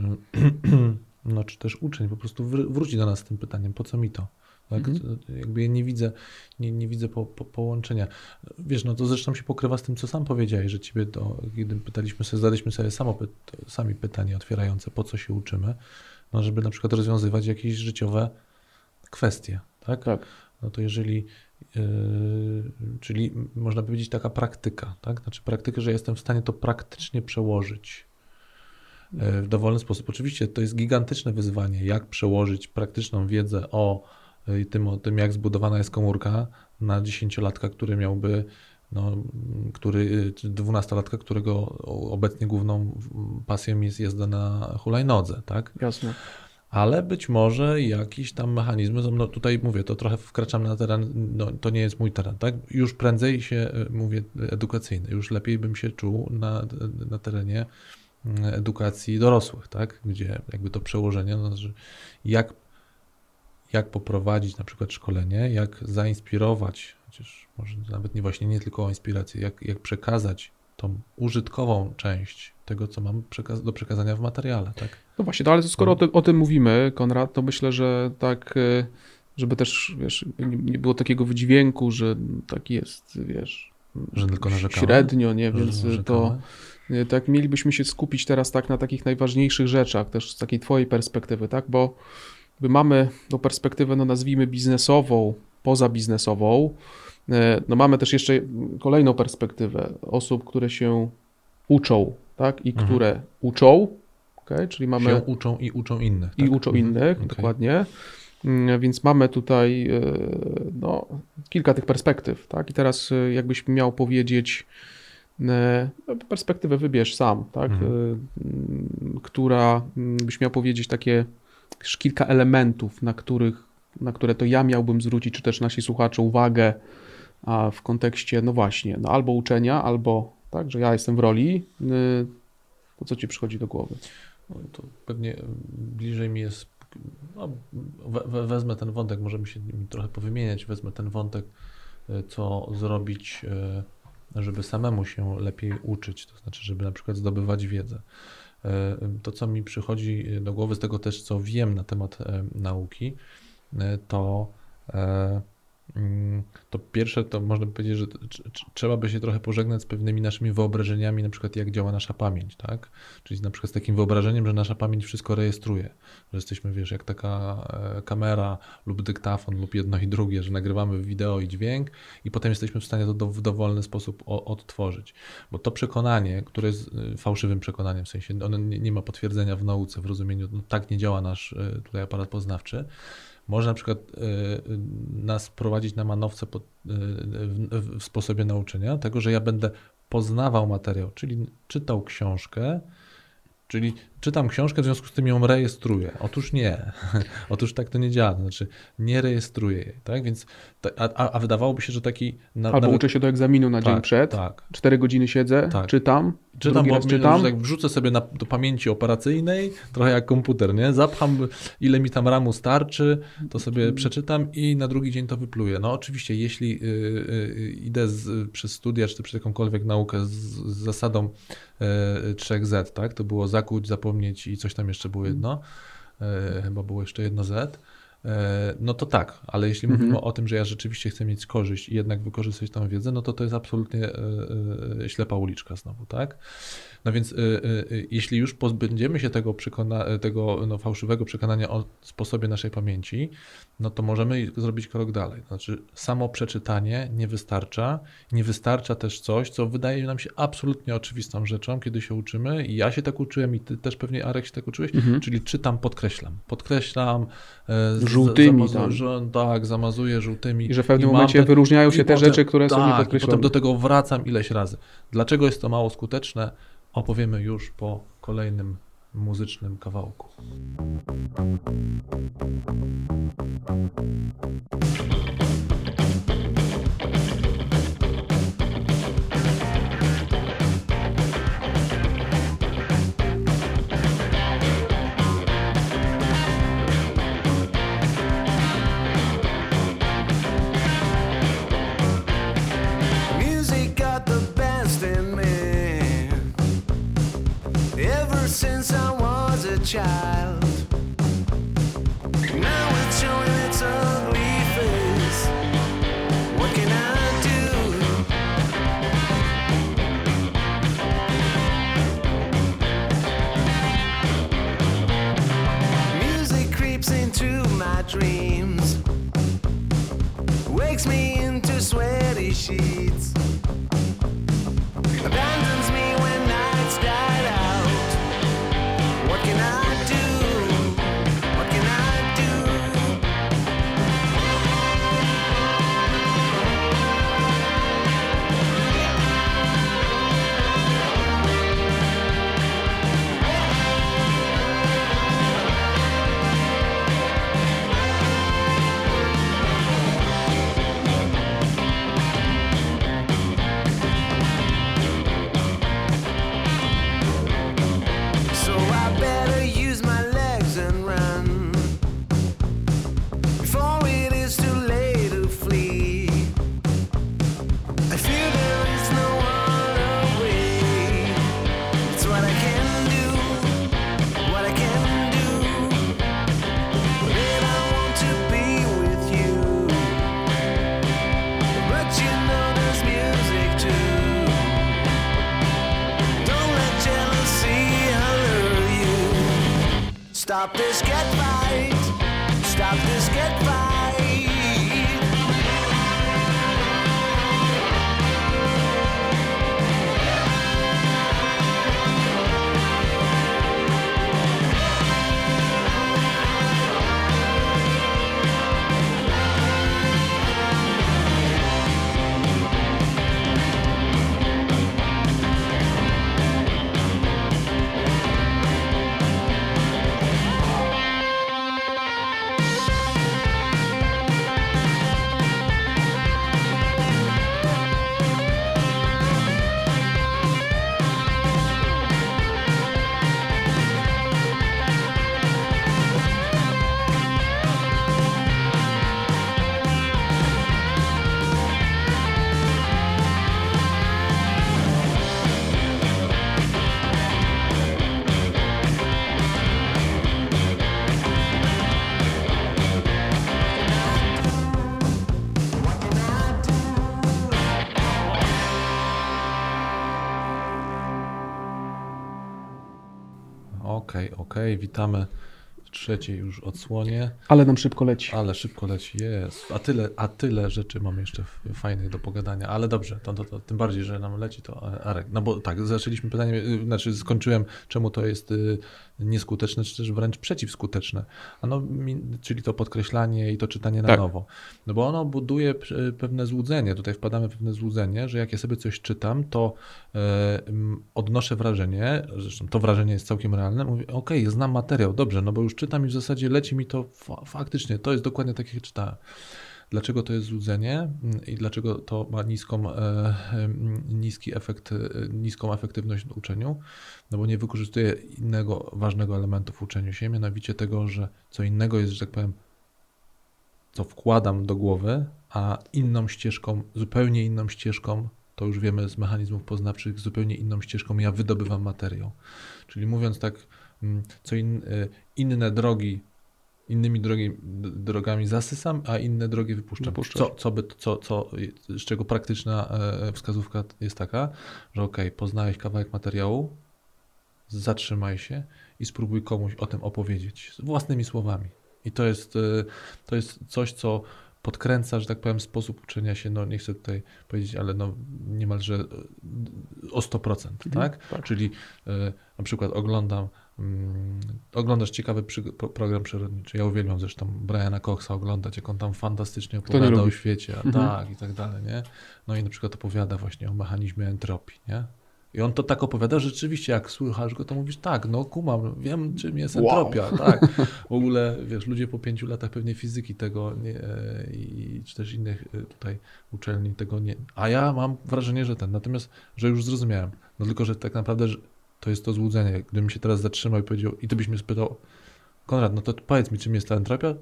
no, czy też uczeń po prostu wróci do nas z tym pytaniem, po co mi to? Tak? Mhm. Jakby ja nie widzę, nie, nie widzę po, po, połączenia. Wiesz, no to zresztą się pokrywa z tym, co sam powiedziałeś, że ciebie to, kiedy pytaliśmy sobie, zadaliśmy sobie samo, sami pytanie otwierające, po co się uczymy, no żeby na przykład rozwiązywać jakieś życiowe kwestie, tak? Tak. No to jeżeli Yy, czyli można powiedzieć taka praktyka, tak? Znaczy praktyka, że jestem w stanie to praktycznie przełożyć yy, w dowolny sposób. Oczywiście to jest gigantyczne wyzwanie, jak przełożyć praktyczną wiedzę o yy, tym, o tym jak zbudowana jest komórka na dziesięciolatka, który miałby no, który, dwunastolatka, którego obecnie główną pasją jest jazda na hulajnodze, tak? Jasne ale być może jakiś tam mechanizmy, no tutaj mówię, to trochę wkraczam na teren, no, to nie jest mój teren, tak? Już prędzej się, e, mówię, edukacyjny, już lepiej bym się czuł na, na terenie mm, edukacji dorosłych, tak? Gdzie jakby to przełożenie, no, że jak, jak poprowadzić na przykład szkolenie, jak zainspirować, chociaż może nawet nie właśnie nie tylko o inspirację, jak, jak przekazać tą użytkową część tego, co mam przekaz do przekazania w materiale, tak? No właśnie, no ale skoro o, ty, o tym mówimy, Konrad, to myślę, że tak, e, żeby też, wiesz, nie było takiego wydźwięku, że tak jest, wiesz, że tylko narzekamy? średnio, nie, więc to tak mielibyśmy się skupić teraz tak na takich najważniejszych rzeczach, też z takiej twojej perspektywy, tak, bo my mamy tą perspektywę, no nazwijmy biznesową, pozabiznesową, e, no mamy też jeszcze kolejną perspektywę osób, które się uczą, tak, i mhm. które uczą, okay? czyli mamy... Się uczą i uczą innych. I tak? uczą mhm. innych, okay. dokładnie. Mm, więc mamy tutaj e, no, kilka tych perspektyw, tak? I teraz e, jakbyś miał powiedzieć, no, perspektywę wybierz sam, tak? Mhm. Która byś miał powiedzieć takie kilka elementów, na których, na które to ja miałbym zwrócić, czy też nasi słuchacze uwagę, a w kontekście, no właśnie, no albo uczenia, albo tak, że ja jestem w roli, to co ci przychodzi do głowy? To pewnie bliżej mi jest, no, we, wezmę ten wątek, możemy się trochę powymieniać, wezmę ten wątek, e, co zrobić, żeby samemu się lepiej uczyć, to znaczy, żeby na przykład zdobywać wiedzę. E, to, co mi przychodzi do głowy z tego też, co wiem na temat nauki, to Mm, to pierwsze to można powiedzieć, że trzeba by się trochę pożegnać z pewnymi naszymi wyobrażeniami, na przykład jak działa nasza pamięć, tak? Czyli na przykład z takim wyobrażeniem, że nasza pamięć wszystko rejestruje, że jesteśmy, wiesz, jak taka e, kamera lub dyktafon lub jedno i drugie, że nagrywamy wideo i dźwięk i potem jesteśmy w stanie to w dowolny sposób odtworzyć. Bo to przekonanie, które jest e, fałszywym przekonaniem, w sensie ono nie ma potwierdzenia w nauce, w rozumieniu, no tak nie działa nasz e, tutaj aparat poznawczy, może na przykład y, y, nas prowadzić na manowce y, w sposobie nauczenia, tego, że ja będę poznawał materiał, czyli czytał książkę, czyli czytam książkę, w związku z tym ją rejestruję. Otóż nie. Otóż tak to nie działa. Znaczy, nie rejestruję jej, tak? Więc, a, a wydawałoby się, że taki... Na, Albo nawet... uczę się do egzaminu na tak, dzień przed, tak. cztery godziny siedzę, tak. czytam, Czytam, bo czytam. tak wrzucę sobie na, do pamięci operacyjnej, trochę jak komputer, nie? Zapcham, ile mi tam ramu starczy, to sobie przeczytam i na drugi dzień to wypluję. No oczywiście, jeśli y, y, idę z, przez studia, czy przez jakąkolwiek naukę z, z zasadą y, 3Z, tak? To było zakuć, zapomnieć i coś tam jeszcze było jedno. Y, chyba było jeszcze jedno Z E, no to tak, ale jeśli mhm. mówimy o tym, że ja rzeczywiście chcę mieć korzyść i jednak wykorzystać tę wiedzę, no to to jest absolutnie e, e, ślepa uliczka znowu, tak? No więc jeśli już pozbędziemy się tego, przekona- tego no, fałszywego przekonania o sposobie naszej pamięci, no to możemy zrobić krok dalej. Znaczy, samo przeczytanie nie wystarcza. Nie wystarcza też coś, co wydaje nam się absolutnie oczywistą rzeczą, kiedy się uczymy. I ja się tak uczyłem, i ty też pewnie, Arek, się tak uczyłeś, mhm. czyli czytam, podkreślam. Podkreślam. E, żółtymi. Zamazu- tak, zamazuję żółtymi. I że w pewnym momencie wyróżniają się te potem, rzeczy, które tak, są niepodkreślone. Potem do tego wracam ileś razy. Dlaczego jest to mało skuteczne? Opowiemy już po kolejnym muzycznym kawałku. she witamy trzeciej już odsłonie. Ale nam szybko leci. Ale szybko leci, jest. A tyle, a tyle rzeczy mamy jeszcze fajnych do pogadania. Ale dobrze, to, to, to, tym bardziej, że nam leci to e, Arek. No bo tak, zaczęliśmy pytanie, y, znaczy skończyłem, czemu to jest y, nieskuteczne, czy też wręcz przeciwskuteczne. Ano, czyli to podkreślanie i to czytanie na tak. nowo. No bo ono buduje pewne złudzenie. Tutaj wpadamy w pewne złudzenie, że jak ja sobie coś czytam, to e, odnoszę wrażenie, zresztą to wrażenie jest całkiem realne, mówię, okej, okay, znam materiał, dobrze, no bo już czytam i w zasadzie leci mi to faktycznie, to jest dokładnie tak, jak czytałem. Dlaczego to jest złudzenie mm, i dlaczego to ma niską, e, niski efekt, e, niską efektywność w uczeniu? No bo nie wykorzystuje innego ważnego elementu w uczeniu się, mianowicie tego, że co innego jest, że tak powiem, co wkładam do głowy, a inną ścieżką, zupełnie inną ścieżką, to już wiemy z mechanizmów poznawczych, zupełnie inną ścieżką ja wydobywam materiał. Czyli mówiąc tak, co in, e, inne drogi innymi drogi, drogami zasysam, a inne drogi wypuszczam. Co, co, by, co, co, z czego praktyczna e, wskazówka jest taka, że ok, poznałeś kawałek materiału, zatrzymaj się i spróbuj komuś o tym opowiedzieć własnymi słowami. I to jest, e, to jest coś, co podkręca, że tak powiem, sposób uczenia się, no nie chcę tutaj powiedzieć, ale no niemalże e, o 100%, mhm, tak? tak? Czyli na przykład oglądam Mm, oglądasz ciekawy przy, program przyrodniczy. Ja uwielbiam zresztą Briana Coxa oglądać, jak on tam fantastycznie opowiada o świecie, a mhm. tak i tak dalej, nie? No i na przykład opowiada właśnie o mechanizmie entropii, nie? I on to tak opowiada, że rzeczywiście jak słuchasz go, to mówisz tak, no kumam, wiem czym jest entropia, wow. tak. W ogóle, wiesz, ludzie po pięciu latach pewnej fizyki tego nie, e, i czy też innych e, tutaj uczelni tego nie, a ja mam wrażenie, że ten, natomiast, że już zrozumiałem, no tylko, że tak naprawdę, że to jest to złudzenie. Gdybym się teraz zatrzymał i powiedział, i ty byś mnie spytał, Konrad, no to powiedz mi, czym jest ta entropia,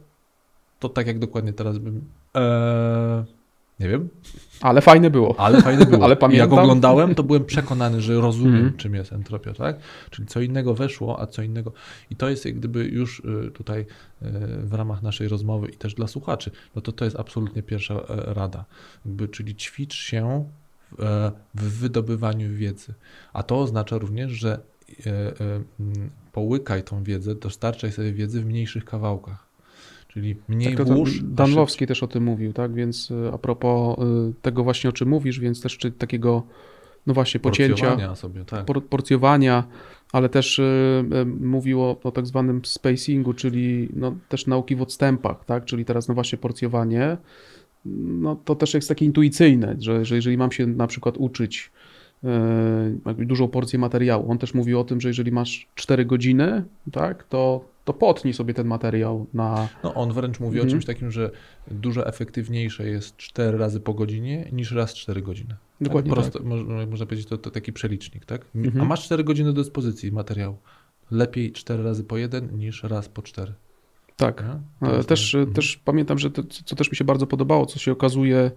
to tak jak dokładnie teraz bym. Ee, nie wiem. Ale fajne było. Ale fajne było. Ale pamiętam. Jak oglądałem, to byłem przekonany, że rozumiem, mm. czym jest entropia, tak? Czyli co innego weszło, a co innego. I to jest jak gdyby już y, tutaj y, w ramach naszej rozmowy i też dla słuchaczy, no to to jest absolutnie pierwsza e, rada. Jakby, czyli ćwicz się w wydobywaniu wiedzy. A to oznacza również, że e, e, połykaj tą wiedzę, dostarczaj sobie wiedzy w mniejszych kawałkach. Czyli mniej tak, włóż. Danlowski też o tym mówił, tak? Więc e, a propos tego właśnie, o czym mówisz, więc też czy takiego, no właśnie, pocięcia, porcjowania, sobie, tak. por, porcjowania ale też mówił o, o tak zwanym spacingu, czyli no, też nauki w odstępach, tak? Czyli teraz no właśnie porcjowanie no to też jest takie intuicyjne, że, że jeżeli mam się na przykład uczyć e, dużą porcję materiału, on też mówi o tym, że jeżeli masz 4 godziny, tak, to, to potnij sobie ten materiał na... No on wręcz mówi mhm. o czymś takim, że dużo efektywniejsze jest 4 razy po godzinie niż raz 4 godziny. Dokładnie tak. Prosto, tak. Można powiedzieć, to, to taki przelicznik, tak? Mhm. A masz 4 godziny do dyspozycji materiału. Lepiej 4 razy po 1 niż raz po 4. Tak. Też, mhm. też pamiętam, że to, co też mi się bardzo podobało, co się okazuje,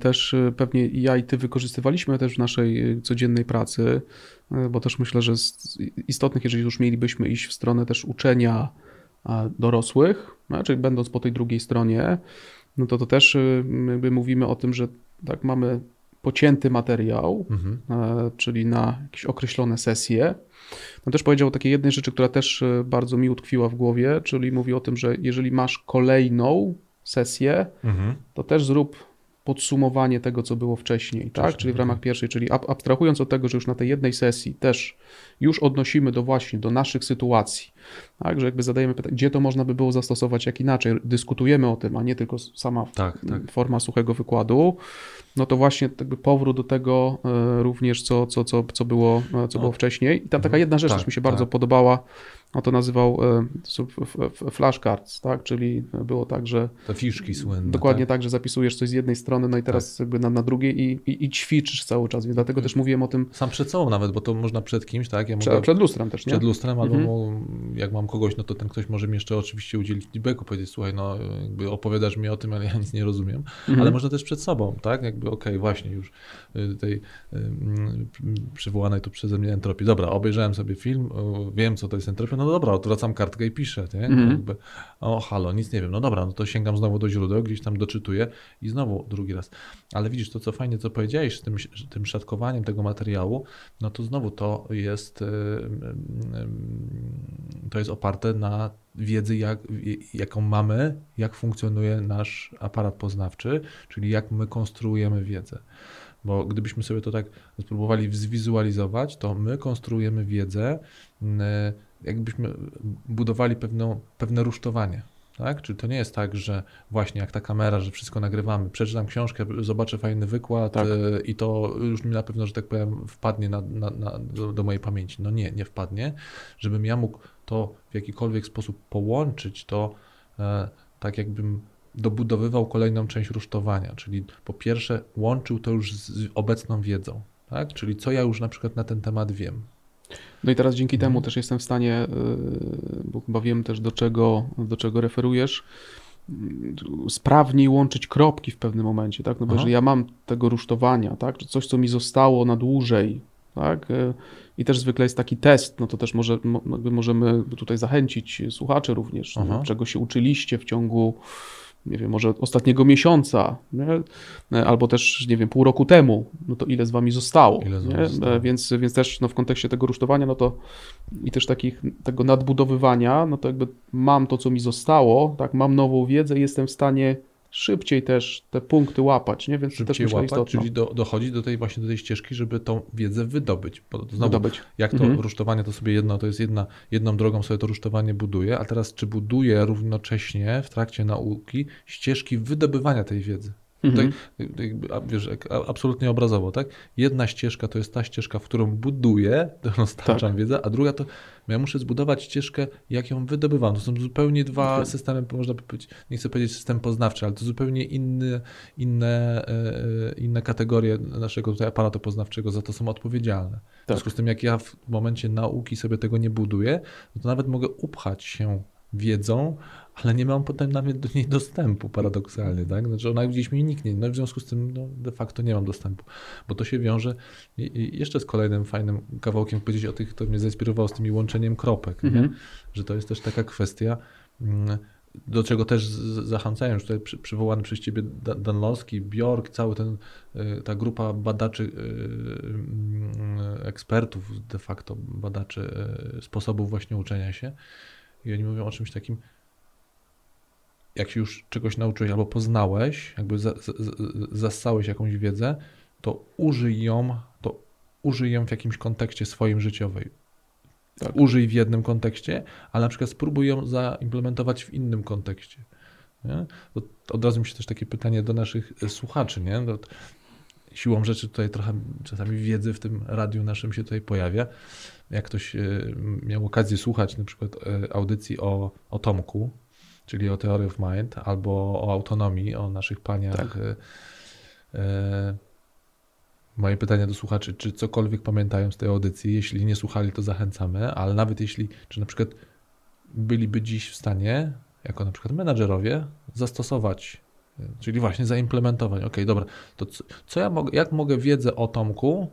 też e, pewnie i ja i ty wykorzystywaliśmy też w naszej e, codziennej pracy, e, bo też myślę, że z istotnych, jeżeli już mielibyśmy iść w stronę też uczenia dorosłych, czyli będąc po tej drugiej stronie, no to to też jakby mówimy o tym, że tak mamy pocięty materiał, mhm. czyli na jakieś określone sesje, on też powiedział o takiej jednej rzeczy, która też e, bardzo mi utkwiła w głowie, czyli mówi o tym, że jeżeli masz kolejną sesję, mhm. to też zrób podsumowanie tego, co było wcześniej, tak? Czyli w ramach mhm. pierwszej, czyli abstrahując od tego, że już na tej jednej sesji też już odnosimy do właśnie do naszych sytuacji, tak? Że jakby zadajemy pytanie, gdzie to można by było zastosować, jak inaczej, dyskutujemy o tym, a nie tylko sama tak, tak. forma suchego wykładu, no to właśnie jakby powrót do tego e, również, co, co, co, co, było, e, co było wcześniej. I tam taka jedna rzecz, tak, mi się bardzo tak. podobała, on to nazywał e, flashcards, tak? Czyli było tak, że. Te fiszki słynne. Dokładnie tak? tak, że zapisujesz coś z jednej strony, no i teraz tak. jakby na, na drugiej i, i, i, ćwiczysz cały czas, więc dlatego też mówiłem o tym. Sam przed sobą nawet, bo to można przed kimś, tak? Ja przed, przed lustrem też, nie? Przed lustrem, albo mhm. jak mam kogoś, no to ten ktoś może mi jeszcze oczywiście udzielić feedbacku, powiedzieć, słuchaj, no jakby opowiadasz mi o tym, ale ja nic nie rozumiem. Mhm. Ale można też przed sobą, tak? Jakby okej, okay, właśnie już y, tej y, mm, przywołanej tu przeze mnie entropii. Dobra, obejrzałem sobie film, wiem co to jest entropia, no dobra, odwracam kartkę i piszę, nie? Mhm. Jakby, o halo, nic nie wiem, no dobra, no to sięgam znowu do źródeł, gdzieś tam doczytuję i znowu drugi raz. Ale widzisz, to co fajnie, co powiedziałeś z tym, tym szatkowaniem tego materiału, no to znowu to jest, to jest oparte na wiedzy, jak, jaką mamy, jak funkcjonuje nasz aparat poznawczy, czyli jak my konstruujemy wiedzę. Bo gdybyśmy sobie to tak spróbowali zwizualizować, to my konstruujemy wiedzę, jakbyśmy budowali pewną, pewne rusztowanie. Tak? Czyli to nie jest tak, że właśnie jak ta kamera, że wszystko nagrywamy, przeczytam książkę, zobaczę fajny wykład tak. E, i to już mi na pewno, że tak powiem, wpadnie na, na, na, do, do, mojej pamięci. No nie, nie wpadnie. Żebym ja mógł to w jakikolwiek sposób połączyć, to e, tak jakbym dobudowywał kolejną część rusztowania, czyli po pierwsze łączył to już z obecną wiedzą, tak? czyli co ja już na przykład na ten temat wiem. No i teraz dzięki mhm. temu też jestem w stanie, y, bo chyba wiem też do czego, do czego referujesz, y, sprawniej łączyć kropki w pewnym momencie, tak? No bo jeżeli ja mam tego rusztowania, tak? Czy coś, co mi zostało na dłużej, tak? Y, I też zwykle jest taki test, no to też może, możemy tutaj zachęcić słuchaczy również, no, czego się uczyliście w ciągu nie wiem, może ostatniego miesiąca, nie? albo też, nie wiem, pół roku temu, no to ile z wami zostało. Ile z wami zostało. Więc, więc też no, w kontekście tego rusztowania, no to i też takich, tego nadbudowywania, no to jakby mam to, co mi zostało, tak, mam nową wiedzę i jestem w stanie szybciej też te punkty łapać, nie? Więc szybciej też łapać, istotno. czyli do, dochodzi do tej właśnie do tej ścieżki, żeby tą wiedzę wydobyć. Bo znowu, wydobyć. Jak to mhm. rusztowanie, to sobie jedno, to jest jedna, jedną drogą sobie to rusztowanie buduje, a teraz czy buduje równocześnie w trakcie nauki ścieżki wydobywania tej wiedzy. Mhm. Tutaj, wiesz, absolutnie obrazowo, tak? Jedna ścieżka to jest ta ścieżka, w którą buduję, dostarczam tak. wiedzę, a druga to ja muszę zbudować ścieżkę, jak ją wydobywam. To są zupełnie dwa okay. systemy, można by powiedzieć, nie chcę powiedzieć system poznawczy, ale to zupełnie inne, inne, e, inne kategorie naszego tutaj aparatu poznawczego za to są odpowiedzialne. Tak. W związku z tym, jak ja w momencie nauki sobie tego nie buduję, no to nawet mogę upchać się wiedzą, ale nie mam potem nawet do niej dostępu paradoksalnie, tak? Znaczy ona gdzieś mi niknie, no w związku z tym no, de facto nie mam dostępu, bo to się wiąże i, jeszcze z kolejnym fajnym kawałkiem powiedzieć o tych, to mnie zainspirowało z tymi łączeniem kropek, mhm. że to jest też taka kwestia, mm, do czego też zachęcają już tutaj przywołany przez ciebie Danlowski, Bjork, cała ten, y, ta grupa badaczy, y, y, ekspertów de facto, badaczy sposobów właśnie uczenia się i oni mówią o czymś takim, jak się już czegoś nauczyłeś albo poznałeś, jakby zassałeś jakąś wiedzę, to użyj ją, to użyj ją w jakimś kontekście swoim życiowej. Tak. Użyj w jednym kontekście, ale na przykład spróbuj ją zaimplementować w innym kontekście. Nie? od razu mi się też takie pytanie do naszych słuchaczy, nie? Siłą rzeczy tutaj trochę czasami wiedzy w tym radiu naszym się tutaj pojawia. Jak ktoś e, miał okazję słuchać na przykład e, audycji o, o Tomku, czyli o Theory of Mind, albo o autonomii, o naszych paniach. Tak. E, e, moje pytanie do słuchaczy, czy cokolwiek pamiętają z tej audycji? Jeśli nie słuchali, to zachęcamy, ale nawet jeśli, czy na przykład byliby dziś w stanie, jako na przykład menadżerowie, zastosować, e, czyli właśnie zaimplementować. Ok, dobra, to co, co ja mogę, jak mogę wiedzę o Tomku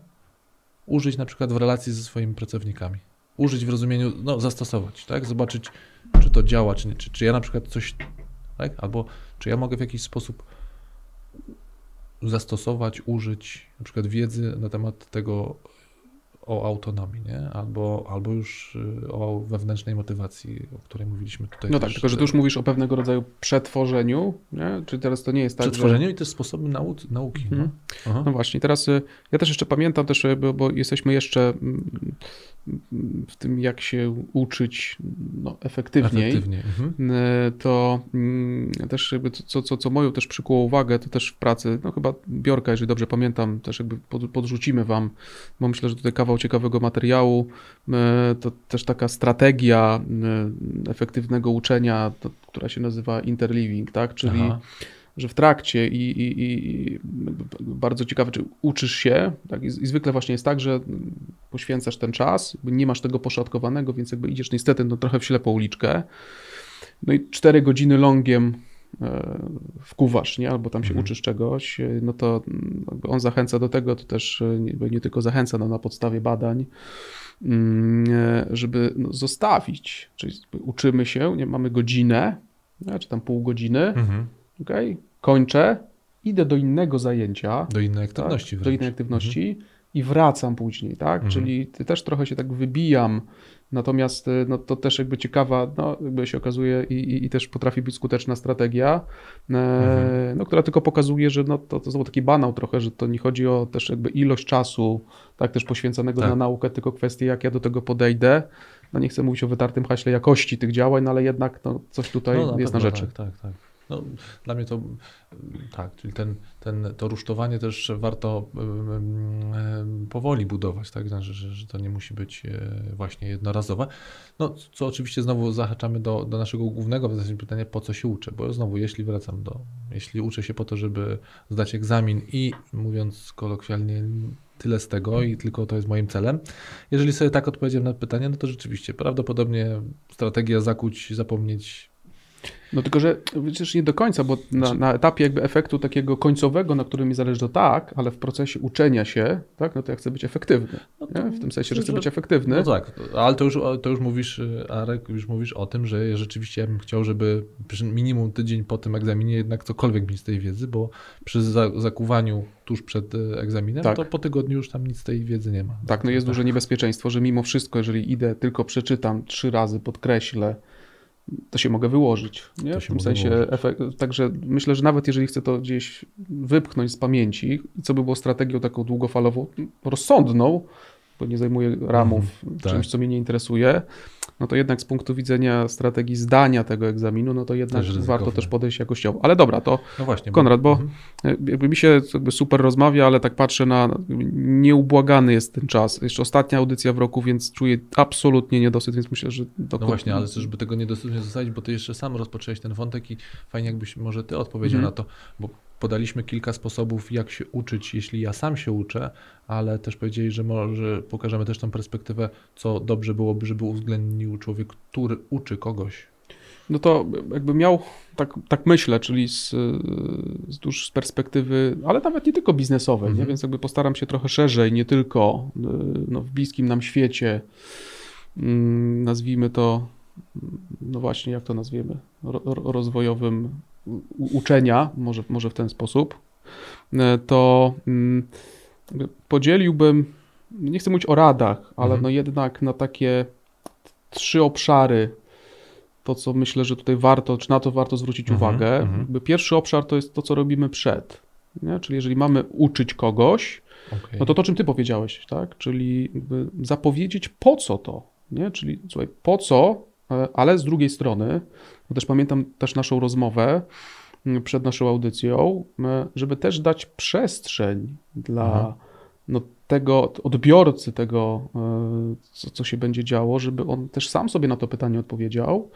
użyć na przykład w relacji ze swoimi pracownikami? Użyć w rozumieniu, no zastosować, tak? Zobaczyć, czy to działa, czy nie. Czy, czy ja na przykład coś, tak? Albo czy ja mogę w jakiś sposób zastosować, użyć na przykład wiedzy na temat tego o autonomii, nie? Albo, albo już y, o wewnętrznej motywacji, o której mówiliśmy tutaj. No tak, tylko że tu już mówisz o pewnego rodzaju przetworzeniu, nie? Czy teraz to nie jest tak, Przetworzeniu że... i też sposoby nau nauki. Mhm. No. no. właśnie, teraz y, ja też jeszcze pamiętam też, bo, bo jesteśmy jeszcze mm, w tym, jak się uczyć no, efektywniej, efektywniej. Mhm. E, to mm, też jakby co, co, co moją też przykuło uwagę, to też w pracy, no chyba Biorka, jeżeli dobrze pamiętam, też jakby podrzucimy wam, bo myślę, że tutaj kawał ciekawego materiału, e, to też taka strategia e, efektywnego uczenia, to, która się nazywa interleaving, tak, czyli Aha że w trakcie i, i, i bardzo ciekawe, czy uczysz się, tak? I, zwykle właśnie jest tak, że poświęcasz ten czas, nie masz tego poszatkowanego, więc jakby idziesz niestety no, trochę w ślepą uliczkę. No i cztery godziny longiem wkuwasz, nie? albo tam się mhm. uczysz czegoś, no to on zachęca do tego, to też nie, nie tylko zachęca no, na podstawie badań, mm, żeby no, zostawić, czyli uczymy się, nie mamy godzinę, czy tam pół godziny, mhm. okay? kończę, idę do innego zajęcia. Do innej aktywności. Tak? Do innej aktywności mhm. I wracam później, tak? Mhm. Czyli też trochę się tak wybijam. Natomiast y, no, to też jakby ciekawa, no, jakby się okazuje i, i, i też potrafi być skuteczna strategia, e, mhm. no, która tylko pokazuje, że no, to, to znowu taki banał trochę, że to nie chodzi o też jakby ilość czasu, tak też poświęconego tak. na naukę, tylko kwestie jak ja do tego podejdę. No nie chcę mówić o wytartym haśle jakości tych działań, no, ale jednak no, coś tutaj no, jest na rzeczy. Tak, tak, tak. No, dla mnie to tak, czyli ten, ten, to rusztowanie też warto powoli budować, tak? Znaczy, że, że to nie musi być e, właśnie jednorazowe. No, co oczywiście znowu zahaczamy do, do naszego głównego pytania, po co się uczę? Bo znowu, jeśli wracam do, jeśli uczę się po to, żeby zdać egzamin i mówiąc kolokwialnie, tyle z tego i tylko to jest moim celem. Jeżeli sobie tak odpowiedziałem na pytanie, no to rzeczywiście prawdopodobnie strategia zakuć, zapomnieć no tylko, że przecież nie do końca, bo na, na, etapie jakby efektu takiego końcowego, na którym mi zależy, to tak, ale w procesie uczenia się, tak, no to ja chcę być efektywny. No to, w tym sensie, że chcę być efektywny. No tak, ale to już, to już mówisz, Arek, już mówisz o tym, że rzeczywiście ja bym chciał, żeby minimum tydzień po tym egzaminie jednak cokolwiek mieć z tej wiedzy, bo przy zakuwaniu tuż przed e, egzaminem, tak. to po tygodniu już tam nic z tej wiedzy nie ma. Tak, no jest tak. duże niebezpieczeństwo, że mimo wszystko, jeżeli idę, tylko przeczytam trzy razy, podkreślę, to się mogę wyłożyć. Nie? w tym sensie, efekt, także myślę, że nawet jeżeli chcę to gdzieś wypchnąć z pamięci, co by było strategią taką długofalową, rozsądną, bo nie zajmuję ramów mm, czymś, tak. co mnie nie interesuje, no to jednak z punktu widzenia strategii zdania tego egzaminu, no to jednak też warto też podejść jakościowo. Ale dobra, to no właśnie, Konrad, bo, bo mhm. jakby mi się jakby super rozmawia, ale tak patrzę na, nieubłagany jest ten czas. Jeszcze ostatnia audycja w roku, więc czuję absolutnie niedosyt, więc myślę, że... To... No właśnie, ale żeby tego niedosytu nie zostawić, bo ty jeszcze sam rozpocząłeś ten wątek i fajnie jakbyś może ty odpowiedział mhm. na to, bo podaliśmy kilka sposobów, jak się uczyć, jeśli ja sam się uczę, ale też powiedzieli, że może pokażemy też tą perspektywę, co dobrze byłoby, żeby uwzględnił człowiek, który uczy kogoś. No to jakby miał, tak, tak myślę, czyli z, z, z perspektywy, ale nawet nie tylko biznesowej, mhm. nie? więc jakby postaram się trochę szerzej, nie tylko no, w bliskim nam świecie, mm, nazwijmy to, no właśnie, jak to nazwiemy, rozwojowym uczenia, może, może w ten sposób, e, to mm, podzieliłbym, nie chcę mówić o radach, ale mhm. no jednak na takie trzy obszary, to co myślę, że tutaj warto, czy na to warto zwrócić mhm. uwagę. Mhm. Pierwszy obszar to jest to, co robimy przed. Nie? Czyli jeżeli mamy uczyć kogoś, okay. no to to, czym ty powiedziałeś, tak? Czyli zapowiedzieć po co to, nie? Czyli słuchaj, po co, ale z drugiej strony bo też pamiętam też naszą rozmowę mm, przed naszą audycją, żeby też dać przestrzeń dla no, tego odbiorcy tego, e, co, co się będzie działo, żeby on też sam sobie na to pytanie odpowiedział.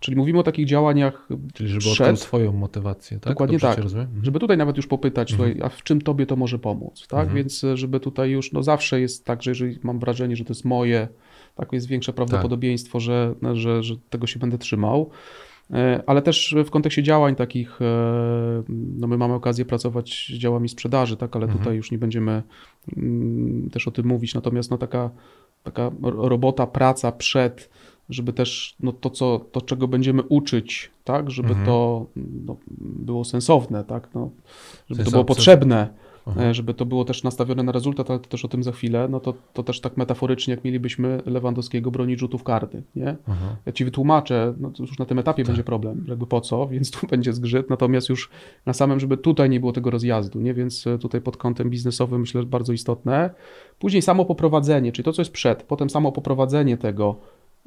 Czyli mówimy o takich działaniach. Czyli żeby przed, odkrył swoją motywację, tak? Dokładnie Dobrze tak. Mhm. Żeby tutaj nawet już popytać, mhm. tutaj, a w czym tobie to może pomóc, tak? Mhm. Więc e, żeby tutaj już, no zawsze jest tak, że jeżeli mam wrażenie, że to jest moje, tak jest większe prawdopodobieństwo, tak. że, że, że tego się będę trzymał. E, ale też w kontekście działań takich, e, no my mamy okazję pracować z działami sprzedaży, tak, ale mhm. tutaj już nie będziemy mm, też o tym mówić, natomiast no taka, taka robota, praca przed, żeby też no to, co, to, czego będziemy uczyć, tak, żeby mhm. to no, było sensowne, tak, no, żeby to było potrzebne, Aha. E, żeby to było też nastawione na rezultat, ale to też o tym za chwilę, no to, to też tak metaforycznie, jak mielibyśmy Lewandowskiego bronić rzutów karty, nie? Aha. Ja ci wytłumaczę, no to już na tym etapie tak. będzie problem, jakby po co, więc tu będzie zgrzyt, natomiast już na samym, żeby tutaj nie było tego rozjazdu, nie? Więc e, tutaj pod kątem biznesowym myślę, że bardzo istotne. Później samo poprowadzenie, czyli to, co jest przed, potem samo poprowadzenie tego,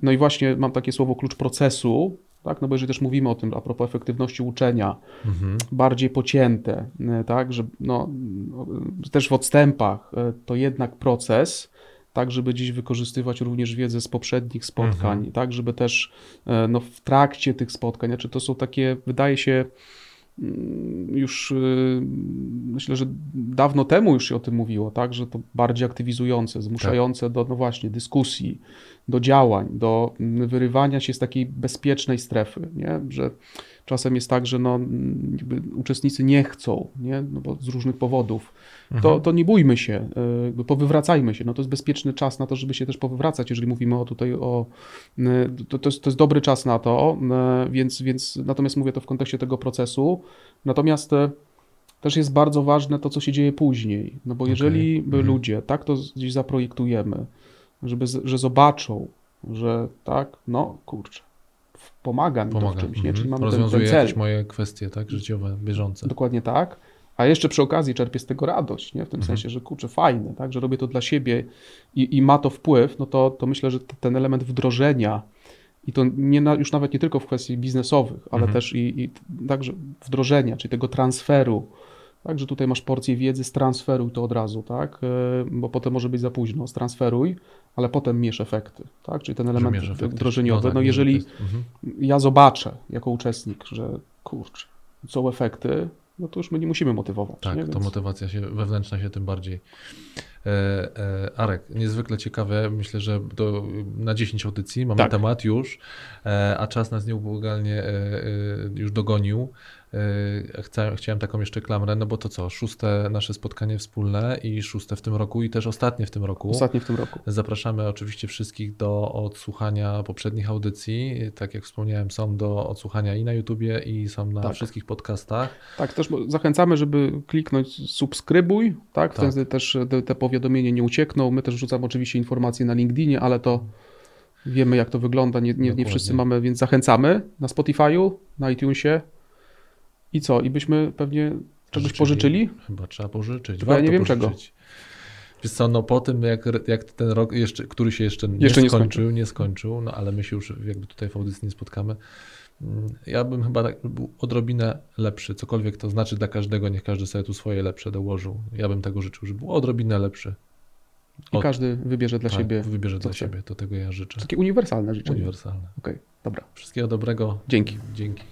no i właśnie mam takie słowo klucz procesu, tak? No bo jeżeli też mówimy o tym a propos efektywności uczenia, mhm. bardziej pocięte, e, tak, że no, też w odstępach e, to jednak proces, tak, żeby dziś wykorzystywać również wiedzę z poprzednich spotkań, mhm. tak, żeby też e, no, w trakcie tych spotkań, znaczy to są takie, wydaje się, mm, już myślę, że dawno temu już się o tym mówiło, tak, że to bardziej aktywizujące, zmuszające tak. do, no właśnie, dyskusji, do działań, do wyrywania się z takiej bezpiecznej strefy, nie? że czasem jest tak, że no, uczestnicy nie chcą, nie? No bo z różnych powodów, mhm. to, to nie bójmy się, y, powywracajmy się. No to jest bezpieczny czas na to, żeby się też powywracać, jeżeli mówimy o tutaj o. Y, to, to, jest, to jest dobry czas na to, y, więc, więc natomiast mówię to w kontekście tego procesu. Natomiast też jest bardzo ważne to, co się dzieje później. No bo jeżeli okay. Mhm. ludzie tak to gdzieś zaprojektujemy, żeby, że zobaczą, że tak, no kurczę, pomaga mi Pomaga. to w czymś, nie? Czyli mamy Rozwiązuje ten, ten jakieś moje kwestie, tak, życiowe, bieżące. Dokładnie tak. A jeszcze przy okazji czerpię z tego radość, nie? w tym mhm. sensie, że kurczę, fajne, tak? że robię to dla siebie i, i ma to wpływ, no to, to myślę, że ten element wdrożenia i to nie na, już nawet nie tylko w kwestii biznesowych, ale mhm. też i, i także wdrożenia, czyli tego transferu, tak, że tutaj masz porcję wiedzy, stransferuj to od razu, tak, e, bo potem może być za późno, stransferuj, ale potem mierz efekty, tak, czyli ten element wdrożeniowy. No, tak, no jeżeli mhm. ja zobaczę jako uczestnik, że kurczę, są efekty, no to już my nie musimy motywować. Tak, nie? to Więc... motywacja się, wewnętrzna się tym bardziej. E, e, Arek, niezwykle ciekawe. Myślę, że to na 10 audycji mamy tak. temat już, e, a czas nas nieubłaganie e, e, już dogonił. E, chciałem, taką jeszcze klamrę, no bo to co, szóste nasze spotkanie wspólne i szóste w tym roku i też ostatnie w tym roku. Ostatnie w tym roku. Zapraszamy oczywiście wszystkich do odsłuchania poprzednich audycji. Tak jak wspomniałem, są do odsłuchania i na YouTubie i są na tak. wszystkich podcastach. Tak, też zachęcamy, żeby kliknąć subskrybuj, tak, tak. wtedy też te, te powiadomienia nie uciekną. My też rzucamy oczywiście informacje na LinkedInie, ale to wiemy jak to wygląda, nie, nie, nie wszyscy mamy, więc zachęcamy na Spotify'u, na iTunesie, i co? I byśmy pewnie czegoś pożyczyli? Chyba trzeba pożyczyć. Tylko ja nie wiem pożyczyć. czego. Wiesz co, no po tym jak, jak ten rok, jeszcze, który się jeszcze nie, jeszcze nie skończył, skończył, nie skończył, no ale my się już jakby tutaj w audycji nie spotkamy, mm, ja bym chyba tak był odrobinę lepszy, cokolwiek to znaczy dla każdego, niech każdy sobie tu swoje lepsze dołożył. Ja bym tego życzył, żeby był odrobinę lepszy. Od... I każdy wybierze dla tak, siebie. wybierze dla siebie, to tego ja życzę. Takie uniwersalne życzenie. Uniwersalne. Okej, okay, dobra. Wszystkiego dobrego. Dzięki. Dzięki.